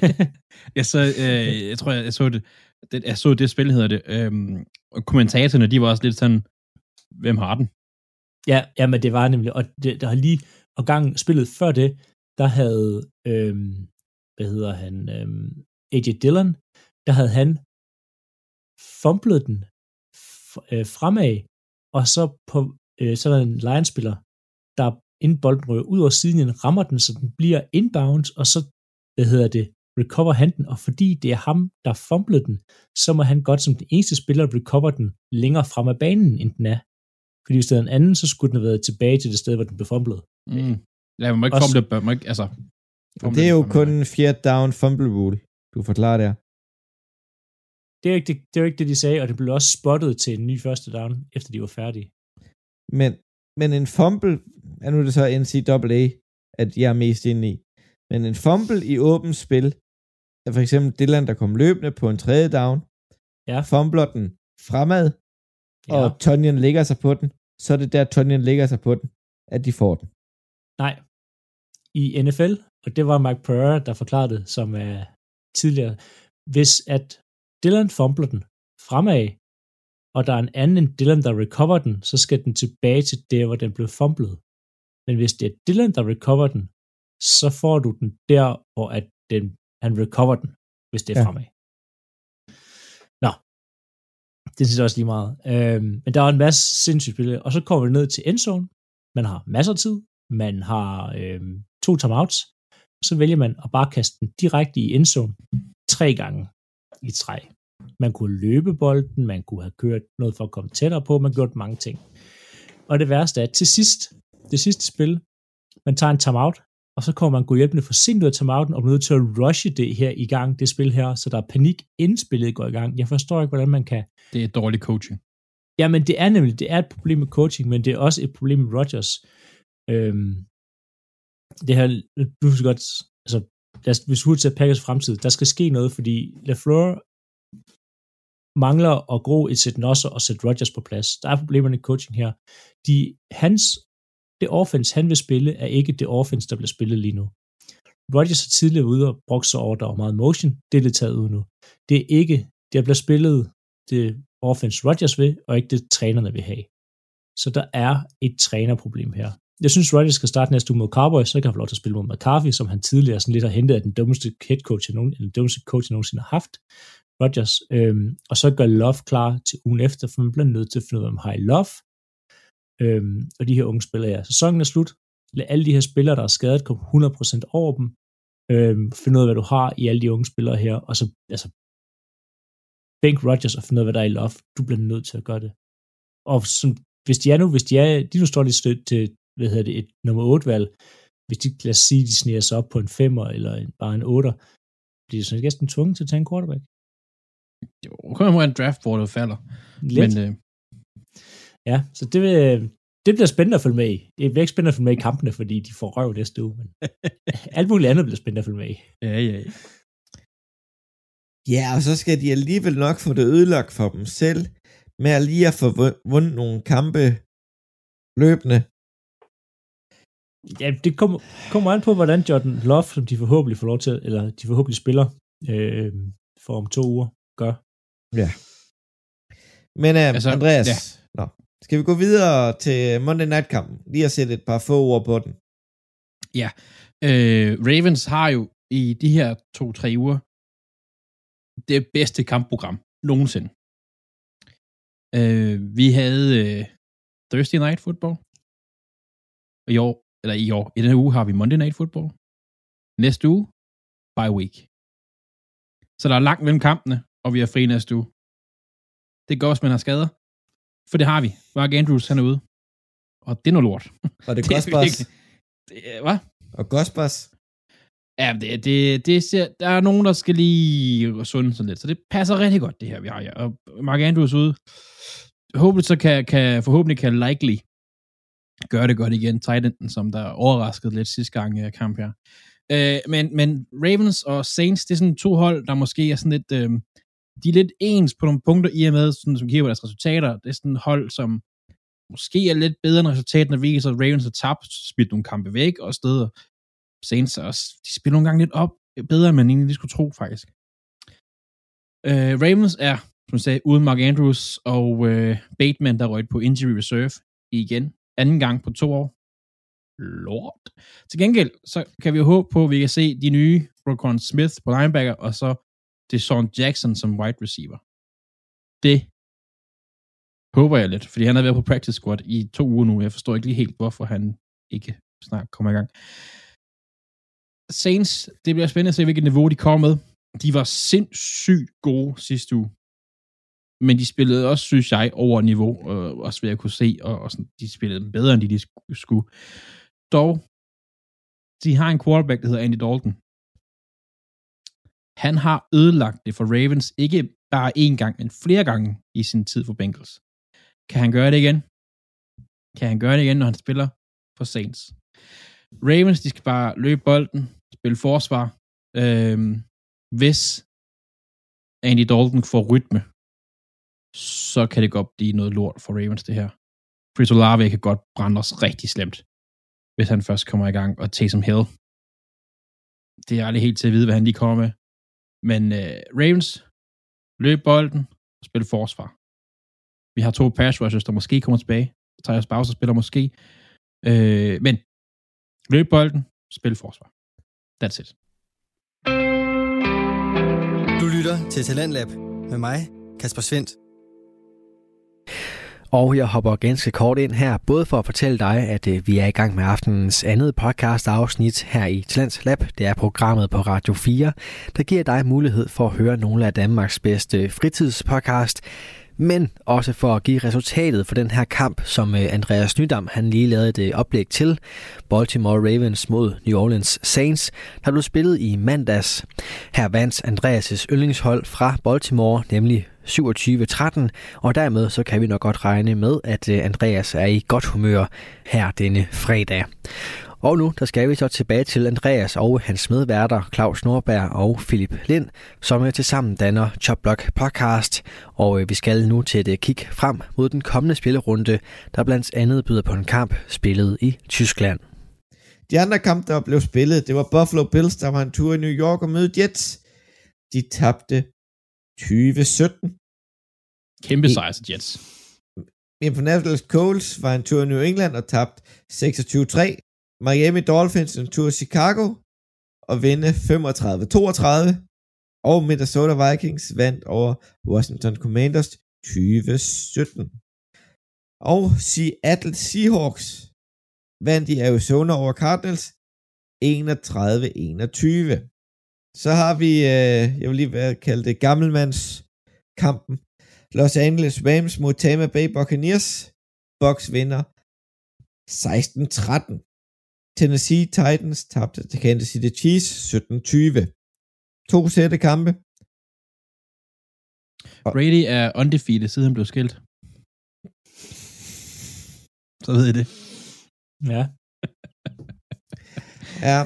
<laughs> jeg, så, øh, jeg tror, jeg, jeg så det, det, jeg så det spil, hedder det, øhm, og kommentatorerne, de var også lidt sådan, hvem har den? Ja, ja men det var nemlig, og det, der har lige, og gang spillet før det, der havde, øhm, hvad hedder han, øhm, AJ Dillon, der havde han fumblet den øh, fremad, og så på øh, så er der en line-spiller, der inden bolden rører ud over siden, rammer den, så den bliver inbounds, og så, hvad hedder det, recover han den, og fordi det er ham, der fumblede den, så må han godt som den eneste spiller recover den længere frem af banen, end den er. Fordi hvis det en anden, så skulle den have været tilbage til det sted, hvor den blev fumblet. Mm. Ja, man må ikke fumble, man må ikke, altså... Det er jo kun en fjerde down fumble rule, du forklarer der. Det er, ikke det, det er jo ikke det, de sagde, og det blev også spottet til en ny første down, efter de var færdige. Men, men en fumble, er nu det så NCAA, at jeg er mest inde i, men en fumble i åbent spil, er for eksempel Dylan, der kom løbende på en tredje down, ja. fumbler den fremad, ja. og Tonyan lægger sig på den, så er det der, Tonyan lægger sig på den, at de får den. Nej. I NFL, og det var Mike Pereira, der forklarede det, som er tidligere, hvis at Dylan fumbler den fremad, og der er en anden end Dylan, der recover den, så skal den tilbage til der, hvor den blev fumblet. Men hvis det er Dylan, der recover den, så får du den der, hvor at den, han recover den, hvis det er ja. fremad. Nå, det synes jeg også lige meget. Øhm, men der er en masse sindssygt spil, og så kommer vi ned til endzone. Man har masser af tid, man har øhm, to timeouts, så vælger man at bare kaste den direkte i endzone tre gange i træ. Man kunne løbe bolden, man kunne have kørt noget for at komme tættere på, man gjort mange ting. Og det værste er, at til sidst, det sidste spil, man tager en timeout, og så kommer man gå hjælpende for sent ud af timeouten, og bliver nødt til at rushe det her i gang, det spil her, så der er panik, inden spillet går i gang. Jeg forstår ikke, hvordan man kan... Det er dårlig coaching. Ja, men det er nemlig, det er et problem med coaching, men det er også et problem med Rodgers. Øhm, det her, du skal godt, altså, lad os, hvis vi til Packers fremtid, der skal ske noget, fordi LaFleur mangler at gro et sæt Nosser og sæt Rodgers på plads. Der er problemer i coaching her. De, hans, det offense, han vil spille, er ikke det offense, der bliver spillet lige nu. Rodgers har tidligere ude og brugt sig over, der var meget motion. Det er lidt taget ud nu. Det er ikke, det bliver spillet det offense Rodgers vil, og ikke det trænerne vil have. Så der er et trænerproblem her. Jeg synes, Rodgers skal starte næste uge mod Cowboys, så kan han få lov til at spille mod McCarthy, som han tidligere sådan lidt har hentet af den dummeste head coach, jeg nogen, den dummeste coach, jeg nogensinde har haft. Rodgers, øhm, og så gør Love klar til ugen efter, for man bliver nødt til at finde ud af, om har Love, øhm, og de her unge spillere, ja. Sæsonen er slut, lad alle de her spillere, der er skadet, komme 100% over dem, øhm, finde ud af, hvad du har i alle de unge spillere her, og så, altså, bænk Rodgers og finde ud af, hvad der er i Love, du bliver nødt til at gøre det. Og som, hvis de er nu, hvis de er, de nu står lidt til, hvad hedder det, et nummer 8 valg, hvis de, lad os sige, de sniger sig op på en 5'er eller en, bare en 8'er, bliver de sådan næsten tvunget til at tage en quarterback. Jo, kommer en draft, hvor det falder. Lidt. Men, øh... Ja, så det, vil, det bliver spændende at følge med i. Det bliver ikke spændende at følge med i kampene, fordi de får røv næste uge, men <laughs> alt muligt andet bliver spændende at følge med i. Ja, ja, ja. Ja, og så skal de alligevel nok få det ødelagt for dem selv, med at lige at få vundet nogle kampe løbende. Ja, det kommer, kommer an på, hvordan Jordan Love, som de forhåbentlig får lov til, eller de forhåbentlig spiller øh, for om to uger, gør. Ja. Men uh, altså, Andreas, ja. nå, skal vi gå videre til Monday Night-kampen? Lige at sætte et par få ord på den. Ja, øh, Ravens har jo i de her to-tre uger det bedste kampprogram nogensinde. Øh, vi havde øh, Thursday Night Football. Og i år, eller i år, i denne uge har vi Monday Night Football. Næste uge, bye week. Så der er langt mellem kampene, og vi er fri næste uge. Det går også, man har skader. For det har vi. Mark Andrews, han er ude. Og det er noget lort. Og det er <laughs> Gospers. Hvad? Og Gospers. Ja, det, det, det ser, der er nogen, der skal lige sunde sådan lidt. Så det passer rigtig godt, det her, vi har her. Og Mark Andrews ude. Håbentlig så kan, kan, forhåbentlig kan Likely gøre det godt igen. Titan, som der overraskede lidt sidste gang i uh, kamp her. Uh, men, men Ravens og Saints, det er sådan to hold, der måske er sådan lidt... Uh, de er lidt ens på nogle punkter i og med, sådan, som kigger på deres resultater. Det er sådan et hold, som måske er lidt bedre end resultaterne viser, at Ravens har tabt, smidt nogle kampe væk og steder. Saints også, de spiller nogle gange lidt op bedre, end man egentlig lige skulle tro, faktisk. Uh, Ravens er, som jeg sagde, uden Mark Andrews og uh, Bateman, der røg på injury reserve igen. Anden gang på to år. Lord. Til gengæld, så kan vi jo håbe på, at vi kan se de nye Rokon Smith på linebacker, og så det Sean Jackson som wide receiver. Det håber jeg lidt, fordi han har været på practice squad i to uger nu. Jeg forstår ikke lige helt, hvorfor han ikke snart kommer i gang. Saints, det bliver spændende at se, hvilket niveau de kommer med. De var sindssygt gode sidste uge. Men de spillede også, synes jeg, over niveau, øh, også ved at kunne se, og, og sådan, de spillede bedre, end de, de skulle. Dog, de har en quarterback, der hedder Andy Dalton, han har ødelagt det for Ravens, ikke bare én gang, men flere gange i sin tid for Bengals. Kan han gøre det igen? Kan han gøre det igen, når han spiller for Saints? Ravens, de skal bare løbe bolden, spille forsvar. Øhm, hvis Andy Dalton får rytme, så kan det godt blive noget lort for Ravens, det her. Chris Olave kan godt brænde os rigtig slemt, hvis han først kommer i gang, og Taysom Hill. Det er aldrig helt til at vide, hvad han lige kommer med. Men øh, Ravens, løb bolden, og spil forsvar. Vi har to pass rushers, der måske kommer tilbage. Thijs Bowser spiller måske. Øh, men løb bolden, spil forsvar. That's it. Du lytter til Talentlab med mig, Kasper Svendt. Og jeg hopper ganske kort ind her, både for at fortælle dig, at øh, vi er i gang med aftenens andet podcast afsnit her i Talents Lab. Det er programmet på Radio 4, der giver dig mulighed for at høre nogle af Danmarks bedste fritidspodcast men også for at give resultatet for den her kamp, som øh, Andreas Nydam han lige lavede et øh, oplæg til. Baltimore Ravens mod New Orleans Saints, der blev spillet i mandags. Her vandt Andreas' yndlingshold fra Baltimore, nemlig 27-13, og dermed så kan vi nok godt regne med, at øh, Andreas er i godt humør her denne fredag. Og nu der skal vi så tilbage til Andreas og hans medværter Claus Norberg og Philip Lind, som øh, til sammen danner Chopblock podcast. Og øh, vi skal nu til et kig frem mod den kommende spillerunde, der blandt andet byder på en kamp spillet i Tyskland. De andre kampe, der blev spillet, det var Buffalo Bills, der var en tur i New York og mødte Jets. De tabte 2017. Kæmpe sejr til Jets. Indianapolis Colts var en tur i New England og tabt 26-3. Miami Dolphins en tur Chicago og vinde 35-32. Og Minnesota Vikings vandt over Washington Commanders 2017. Og Seattle Seahawks vandt i Arizona over Cardinals 31-21. Så har vi, øh, jeg vil lige kalde det gammelmands kampen. Los Angeles Rams mod Tampa Bay Buccaneers. Bucks vinder 16-13. Tennessee Titans tabte til Kansas City Chiefs 17-20. To sætte kampe. Brady er undefeated, siden han blev skilt. Så ved I det. Ja. ja.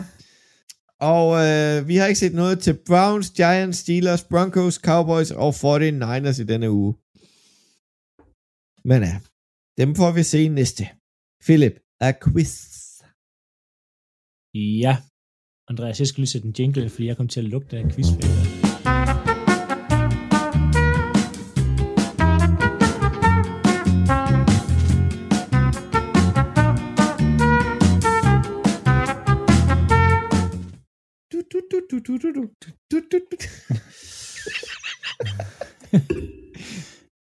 Og øh, vi har ikke set noget til Browns, Giants, Steelers, Broncos, Cowboys og 49ers i denne uge. Men ja, dem får vi se næste. Philip, a quiz. Ja. Andreas, jeg skal lige sætte en jingle, fordi jeg kom til at lugte af quizfælder. du, du, du, du, du, du.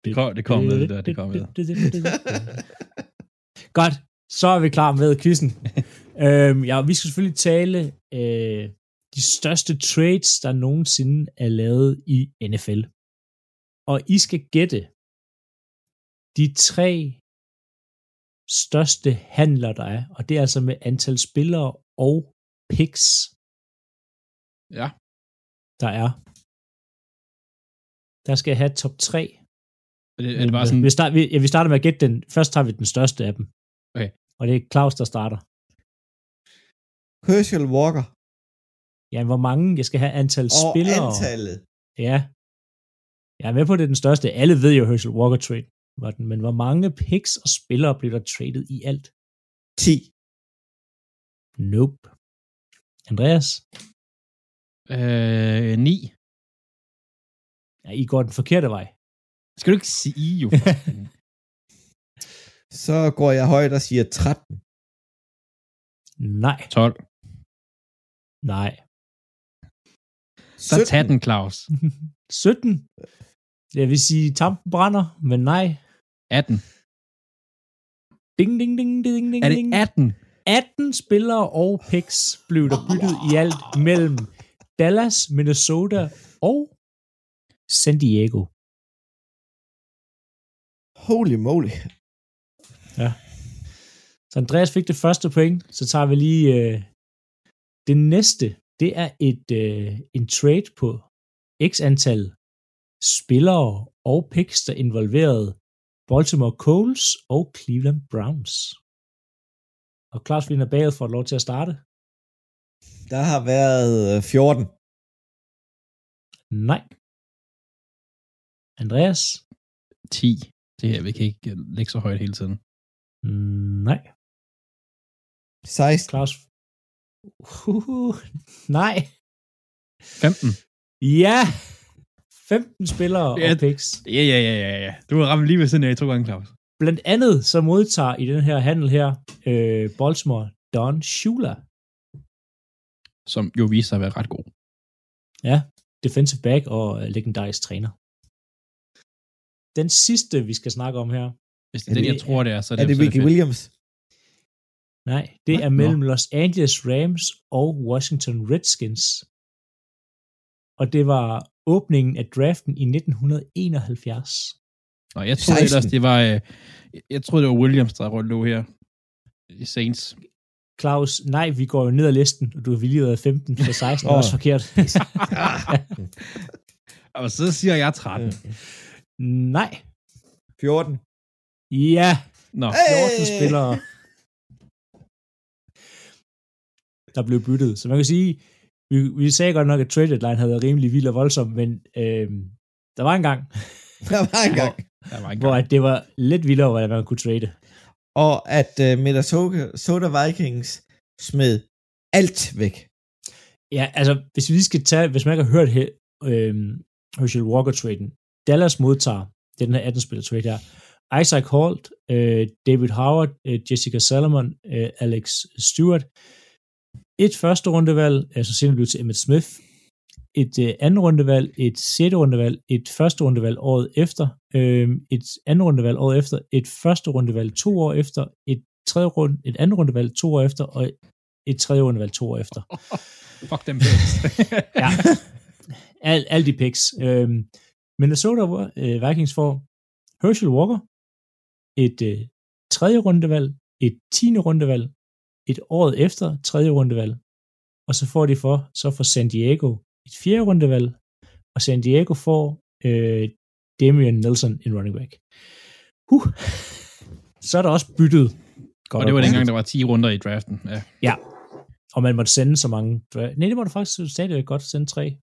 det, kom, det kom med, det der. Det kom med. <laughs> Godt, så er vi klar med quizzen. øhm, ja, vi skal selvfølgelig tale øh, de største trades, der nogensinde er lavet i NFL. Og I skal gætte de tre største handler, der er, og det er altså med antal spillere og picks Ja. der er. Der skal jeg have top 3. Er det, er det bare sådan, Vi, start, vi, ja, vi starter med at gætte den. Først tager vi den største af dem. Okay. Og det er Claus, der starter. Herschel Walker. Ja, hvor mange? Jeg skal have antal Og spillere. antallet. Ja. Jeg er med på, at det er den største. Alle ved jo, Herschel Walker trade var den. Men hvor mange picks og spillere blev der traded i alt? 10. Nope. Andreas? Øh, 9. Ja, I går den forkerte vej. Skal du ikke sige jo? <laughs> Så går jeg højt og siger 13. Nej. 12. Nej. Så tag den, Claus. <laughs> 17. Jeg vil sige, tampen brænder, men nej. 18. Ding, ding, ding, ding, ding, Er det ding. 18? 18 spillere og picks blev der byttet i alt mellem Dallas, Minnesota og San Diego. Holy moly. Så Andreas fik det første point, så tager vi lige øh, det næste. Det er et øh, en trade på x antal spillere og picks, der involverede Baltimore Coles og Cleveland Browns. Og Claus Wiener bagud får lov til at starte. Der har været øh, 14. Nej. Andreas? 10. Det her, vi kan ikke lægge så højt hele tiden. Nej. 16. Claus? Uh, nej. 15. Ja! 15 spillere Ja. og picks. Ja, ja, ja, ja, ja. Du har ramt lige ved siden af to gange, Claus. Blandt andet så modtager i den her handel her øh, Baltimore Don Shula. Som jo viser sig at være ret god. Ja, defensive back og øh, legendarisk træner. Den sidste, vi skal snakke om her, Hvis det Er er den, det- jeg tror, det er, så er Er det så Ricky fedt. Williams? nej, det Hvad? er mellem Los Angeles Rams og Washington Redskins. Og det var åbningen af draften i 1971. Nå, jeg troede 16. ellers, det var... øh, Jeg troede, det var Williams, der lå her. I Saints. Claus, nej, vi går jo ned ad listen, og du har vildt af 15, så 16 er også forkert. <laughs> Og så siger jeg 13. nej, 14. ja, Nå, 14 spillere, der blev byttet. Så man kan sige, vi, vi sagde godt nok, at trade deadline havde været rimelig vild og voldsom, men øh, der var en gang, Der var en gang. der var en hvor gang. at det var lidt vildere, hvordan man kunne trade. Og at uh, Minnesota Soda Vikings smed alt væk. Ja, altså, hvis vi skal tage, hvis man ikke har hørt her, øh, Herschel Walker-traden, Dallas modtager, det er den her 18-spiller trade her, Isaac Holt, øh, David Howard, øh, Jessica Salomon, øh, Alex Stewart, et første rundevalg, øh, altså senere blev til Emmett Smith, et øh, anden rundevalg, et sjette rundevalg, et første rundevalg året efter, øh, et andet rundevalg året efter, et første rundevalg to år efter, et tredje rund, et andet rundevalg to år efter, og et tredje rundevalg to år efter. <laughs> Fuck dem picks. <laughs> Ja. Al, alle de picks. Øhm, Minnesota øh, Vikings får Herschel Walker, et øh, tredje rundevalg, et tiende rundevalg, et år efter tredje rundevalg, og så får de for, så får San Diego et fjerde rundevalg, og San Diego får øh, Damian Nelson en running back. Huh. <laughs> Så er der også byttet. Godt og det var dengang, der var 10 runder i draften. Ja. og man måtte sende så mange. Nej, det må du faktisk stadigvæk godt sende tre.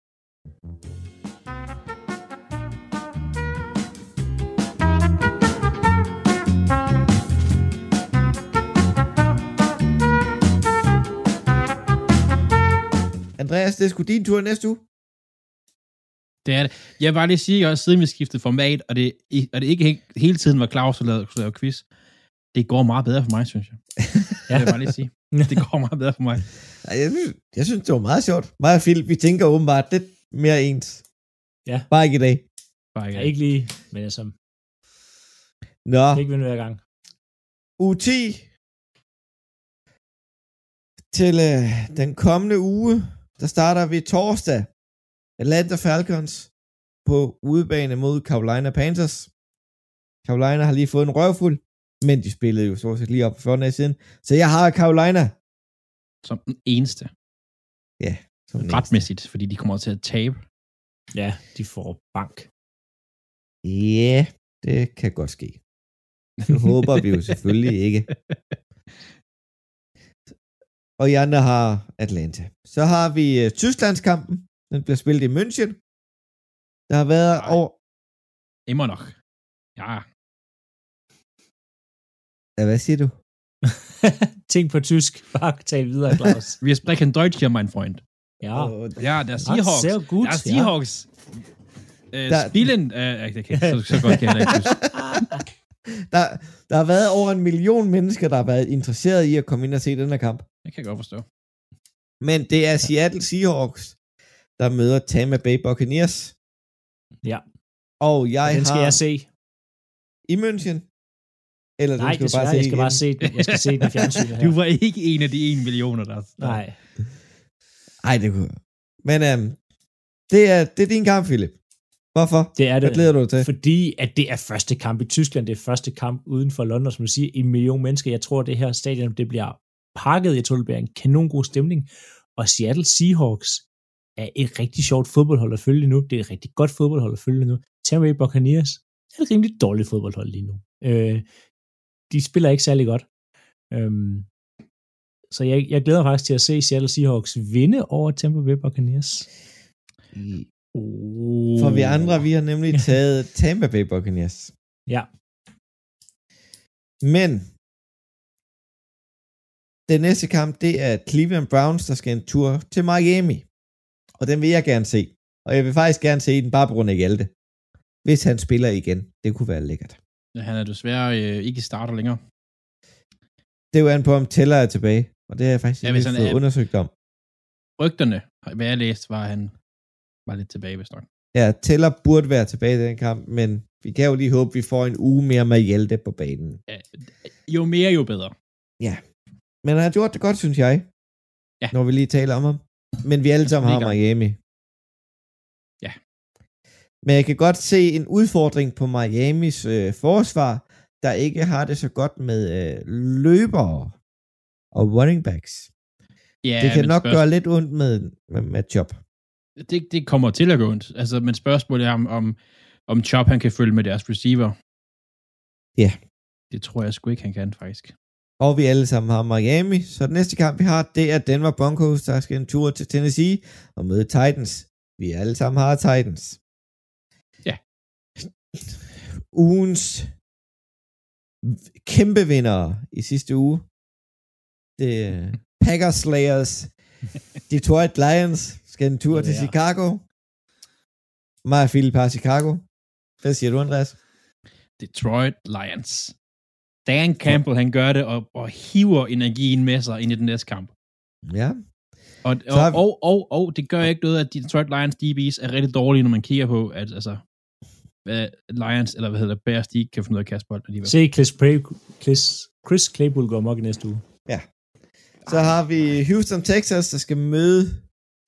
Andreas, det er sgu din tur næste uge. Det er det. Jeg vil bare lige sige, også siden vi skiftede format, og det, og det ikke he- hele tiden var Claus, der lavede, lavede quiz, det går meget bedre for mig, synes jeg. ja. Det vil jeg bare lige sige. <laughs> Det går meget bedre for mig. Jeg, synes- jeg synes, det var meget sjovt. Mig og Philip, vi tænker åbenbart lidt mere ens. Ja. Bare ikke i dag. Bare Ja, ikke. ikke lige, men altså, Nå. Det ikke vinde hver gang. U 10 til øh, den kommende uge, der starter vi torsdag. Atlanta Falcons på udebane mod Carolina Panthers. Carolina har lige fået en røvfuld, men de spillede jo så lige op for 14 dage siden. Så jeg har Carolina. Som den eneste. Ja. Som den Retmæssigt, fordi de kommer til at tabe. Ja, de får bank. Ja, det kan godt ske. Det håber vi jo selvfølgelig ikke. <laughs> Og I andre har Atlanta. Så har vi uh, Tysklandskampen. Den bliver spillet i München. Der har været Nej. over... Immer nok. Ja, Ja, hvad siger du? <laughs> Ting på tysk. Bare tal videre, Claus. <laughs> wir sprechen Deutsch hier, mein Freund. Ja. Ja, der Seahawks. sehr gut, Der ja. Seahawks. Ja. Øh, Der- spillen... Øh, okay, så, så godt kan jeg ikke. <laughs> der, der har været over en million mennesker, der har været interesseret i at komme ind og se den her kamp. Det kan jeg godt forstå. Men det er Seattle Seahawks, der møder Tampa Bay Buccaneers. Ja. Og jeg Den skal har jeg se. i München. Eller Nej, skal du desværre, bare se jeg skal igen. bare se den. Jeg skal se den i fjernsynet her. <laughs> Du var ikke en af de en millioner, der... Nej. Ej, det kunne Men øhm, det, er, det er din kamp, Philip. Hvorfor? Det er det. Hvad glæder du dig til? Fordi at det er første kamp i Tyskland, det er første kamp uden for London, som du siger, en million mennesker. Jeg tror, det her stadion, det bliver pakket. Jeg tror, det bliver en kanon god stemning. Og Seattle Seahawks er et rigtig sjovt fodboldhold at følge nu. Det er et rigtig godt fodboldhold at følge nu. Tampa Bay Buccaneers er et rimelig dårligt fodboldhold lige nu. Øh, de spiller ikke særlig godt. Øhm, så jeg, jeg glæder mig faktisk til at se Seattle Seahawks vinde over Tampa Bay Buccaneers. Oh. For vi andre, vi har nemlig <laughs> taget Tampa Bay Buccaneers. Ja. Men den næste kamp, det er Cleveland Browns, der skal en tur til Miami. Og den vil jeg gerne se. Og jeg vil faktisk gerne se den bare på grund af Hjalte. Hvis han spiller igen. Det kunne være lækkert. Ja, han er desværre øh, ikke starter længere. Det er jo an på, om Teller er tilbage. Og det har jeg faktisk Ja, ikke fået er- undersøgt om. Rygterne, hvad jeg læste, var at han var lidt tilbage, hvis nok. Ja, Teller burde være tilbage i den kamp, men vi kan jo lige håbe, vi får en uge mere med Hjalte på banen. Ja, jo mere, jo bedre. Men han har gjort det godt, synes jeg. Ja. Når vi lige taler om ham. Men vi alle sammen har. Miami. Ja. Men jeg kan godt se en udfordring på Miamis øh, forsvar, der ikke har det så godt med øh, løbere og running backs. Ja, det kan nok spørgsmål- gøre lidt ondt med, med, med job. Det, det kommer til at gå ondt. Altså, men spørgsmålet er, om, om, om Chop han kan følge med deres receiver. Ja. Det tror jeg sgu ikke, han kan, faktisk. Og vi alle sammen har Miami. Så den næste kamp, vi har, det er Denver Broncos, der skal en tur til Tennessee og møde Titans. Vi alle sammen har Titans. Ja. <laughs> Ugens kæmpe vinder i sidste uge. Det er Packers Slayers. <laughs> Detroit Lions skal en tur til Ja. Chicago. Mig og Philip har Chicago. Hvad siger du, Andreas? Detroit Lions. Dan Campbell, han gør det og, og hiver energien med sig ind i den næste kamp. Ja. Og, og, har vi- og, og, og det gør ikke noget, at Detroit Lions DB's er rigtig dårlige, når man kigger på, at altså, hvad Lions, eller hvad hedder det, Bears, de ikke kan finde ud af at kaste bold alligevel. Se Chris, Play- Chris, Chris Claypool gå amok i næste uge. Så har vi Houston, Texas, der skal møde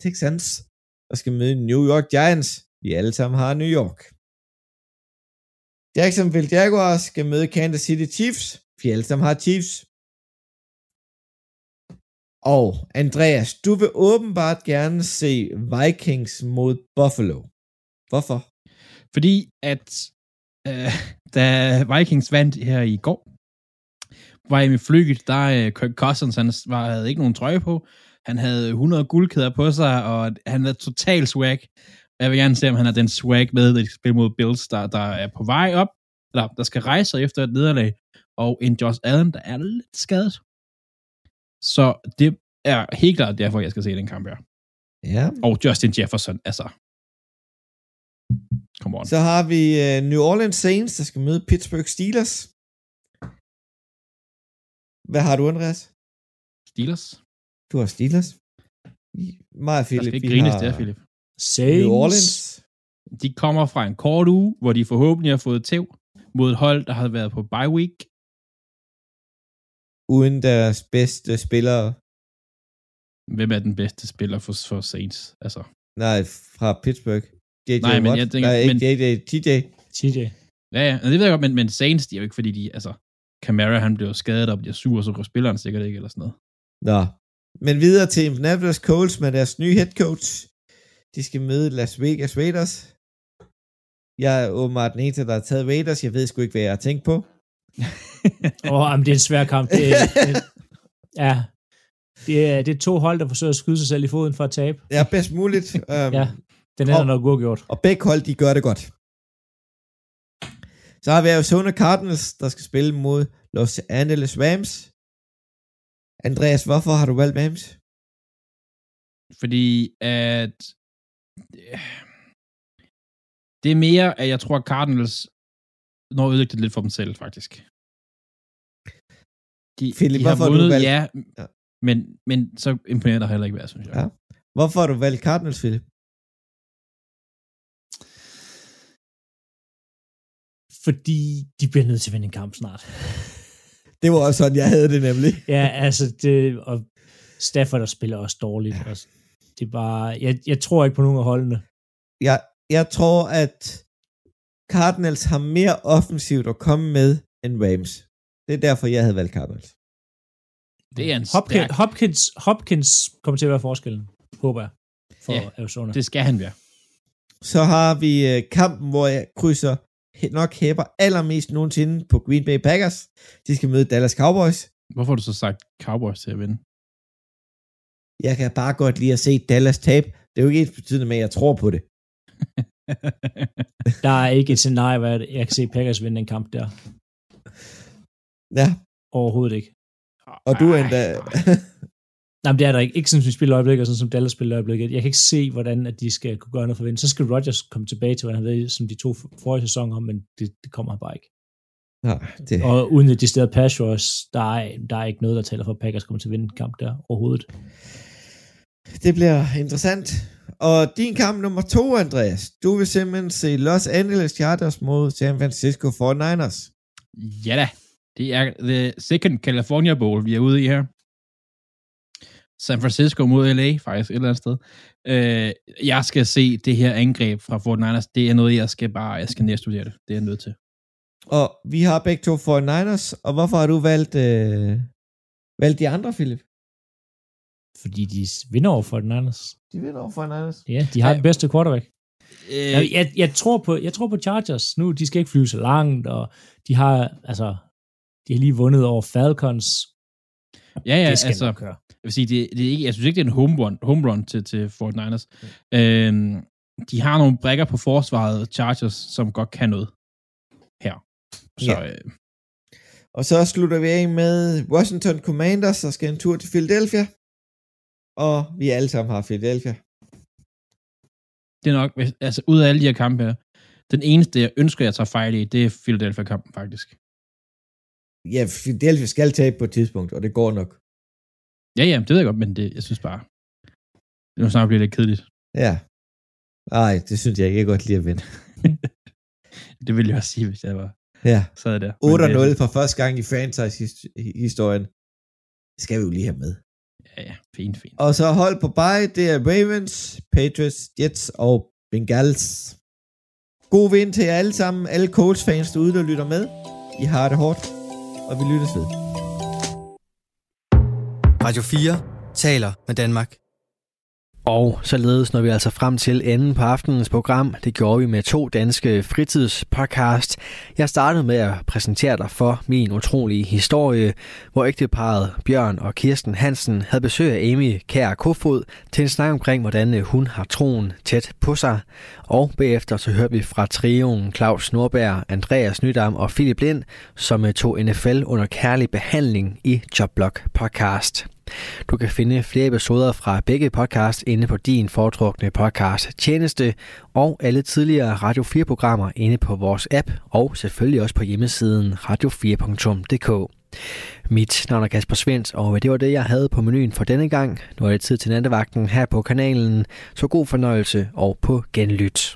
Texans, der skal møde New York Giants. Vi alle sammen har New York. Jacksonville Jaguars skal møde Kansas City Chiefs. Vi alle sammen har Chiefs. Og Andreas, du vil åbenbart gerne se Vikings mod Buffalo. Hvorfor? Fordi at øh, da Vikings vandt her i går, var jeg med flyet, der øh, Kirk Cousins, han var, havde ikke nogen trøje på. Han havde 100 guldkæder på sig, og han havde total swag. Jeg vil gerne se, om han har den swag med, at de skal spille mod Bills, der, der er på vej op, eller der skal rejse sig efter et nederlag, og en Josh Allen, der er lidt skadet. Så det er helt klart derfor, jeg skal se den kamp her. Ja. Og Justin Jefferson, altså. Come on. Så har vi uh, New Orleans Saints, der skal møde Pittsburgh Steelers. Hvad har du, Andreas? Steelers. Du har Steelers. Mig og Der Philip, skal ikke vi grines har der, Philip. Saints. New Orleans. De kommer fra en kort uge, hvor de forhåbentlig har fået tæv mod et hold, der har været på bye week. Uden deres bedste spillere. Hvem er den bedste spiller for, for Saints? Altså. Nej, fra Pittsburgh. JJ Nej, men Watt. jeg tænker, Nej, ikke men, JJ, TJ. TJ. Ja, ja, det ved jeg godt, men, men Saints, de er jo ikke, fordi de, altså, Camara, han bliver skadet og bliver sur, så går spilleren sikkert ikke, eller sådan noget. Nå. Men videre til Indianapolis Colts med deres nye head coach. De skal møde Las Vegas Raiders. Jeg er åbenbart den eneste, der har taget Raiders. Jeg ved sgu ikke, hvad jeg har tænkt på. <laughs> Åh, oh, det er en svær kamp. Det, det, ja, det er, det er to hold, der forsøger at skyde sig selv i foden for at tabe. Ja, bedst muligt. Um, Ja, den er nok uafgjort. Og begge hold, de gør det godt. Så har vi Arizona Cardinals, der skal spille mod Los Angeles Rams. Andreas, hvorfor har du valgt Rams? Fordi at det er mere, at jeg tror, at Cardinals når ødelægge det lidt for dem selv, faktisk. De, Philip, de har hvorfor har du vundet, valgt- ja, Ja. men, men så imponerende har heller ikke været, synes jeg. Ja. Hvorfor har du valgt Cardinals, Philip? Fordi de bliver nødt til at vinde en kamp snart. Det var også sådan, jeg havde det nemlig. Ja, altså, det, og Stafford der spiller også dårligt. Ja. Altså, det er bare, jeg, jeg tror ikke på nogen af holdene. Jeg, jeg tror, at Cardinals har mere offensivt at komme med end Rams. Det er derfor, jeg havde valgt Cardinals. Det er en Hopkins, stærk, Hopkins, Hopkins kommer til at være forskellen, håber jeg, for Ja, Arizona. det skal han være. Så har vi øh, kampen, hvor jeg krydser nok hæber allermest nogensinde på Green Bay Packers. De skal møde Dallas Cowboys. Hvorfor har du så sagt Cowboys til at vinde? Jeg kan bare godt lide at se Dallas tabe. Det er jo ikke ens betydende med, at jeg tror på det. <laughs> Der er ikke et scenarie, hvor jeg- jeg kan se Packers vinde en kamp der. Ja, Overhovedet ikke. og du er endda... <laughs> Nej, men det er der ikke. Ikke sådan, som vi spiller i øjeblikket, og sådan som Dallas spiller i øjeblikket. Jeg kan ikke se, hvordan at de skal kunne gøre noget for at vinde. Så skal Rodgers komme tilbage til, hvordan han ved, som de to forrige sæsoner, men det, det kommer han bare ikke. Nej, det, Og uden et decideret pass rush, der er, der er ikke noget, der taler for, at Packers kommer til at vinde en kamp der overhovedet. det bliver interessant. Og din kamp nummer to, Andreas. Du vil simpelthen se Los Angeles Chargers mod San Francisco 49ers. Ja da. Det er the second California Bowl, vi er ude i her. San Francisco mod LA, faktisk et eller andet sted. Øh, jeg skal se det her angreb fra 49ers. Det er noget, jeg skal bare, jeg skal nærstudere det. Det er jeg nødt til. Og vi har begge to 49ers. Og hvorfor har du valgt, øh, valgt de andre, Philip? Fordi de vinder over for den Niners. De vinder over 49ers. Ja, de har Ja. den bedste quarterback. Øh, Jeg, jeg, jeg, tror på, jeg tror på Chargers nu. De skal ikke flyve så langt, og de har, altså, de har lige vundet over Falcons. ja, ja, det skal altså, køre. Jeg vil sige, det, det er ikke, jeg synes ikke, det er en home run, home run til, til 49ers. Øhm, de har nogle brækker på forsvaret, Chargers, som godt kan noget her. Så Ja. øh, Og så slutter vi af med Washington Commanders, der skal en tur til Philadelphia. Og vi alle sammen har Philadelphia. det er nok, altså ud af alle de her kampe her, den eneste, jeg ønsker, jeg tager fejl i, det er Philadelphia-kampen faktisk. Ja, Philadelphia skal tabe på et tidspunkt, og det går nok. Ja, ja, det ved jeg godt, men det, jeg synes bare, det nu snart bliver lidt kedeligt. Ja. Ej, det synes jeg ikke. Jeg godt lide at vinde. Det ville jeg også sige, hvis jeg var Ja. sad der. Men 8-0 det- for første gang i franchise-historien. Skal vi jo lige have med. Ja, ja, fint, fint. Og så hold på bye, det er Ravens, Patriots, Jets og Bengals. God vind til jer alle sammen, alle Colts-fans derude, der lytter med. I har det hårdt, og vi lyttes ved. Radio 4 taler med Danmark. Og således når vi altså frem til enden på aftenens program. Det gjorde vi med to danske fritidspodcast. Jeg startede med at præsentere dig for min utrolige historie, hvor ægteparet Bjørn og Kirsten Hansen havde besøg af Amy Kær Kofod til en snak omkring, hvordan hun har troen tæt på sig. Og bagefter så hørte vi fra trioen Claus Norberg, Andreas Nydam og Philip Lind, som øh, tog NFL under kærlig behandling i Jobblock podcast. Du kan finde flere episoder fra begge podcasts inde på din foretrukne podcast tjeneste og alle tidligere Radio 4-programmer inde på vores app og selvfølgelig også på hjemmesiden radio4.dk. Mit navn er Kasper Svens, og det var det, jeg havde på menuen for denne gang. Nu er det tid til nattevagten her på kanalen, så god fornøjelse og på genlyt.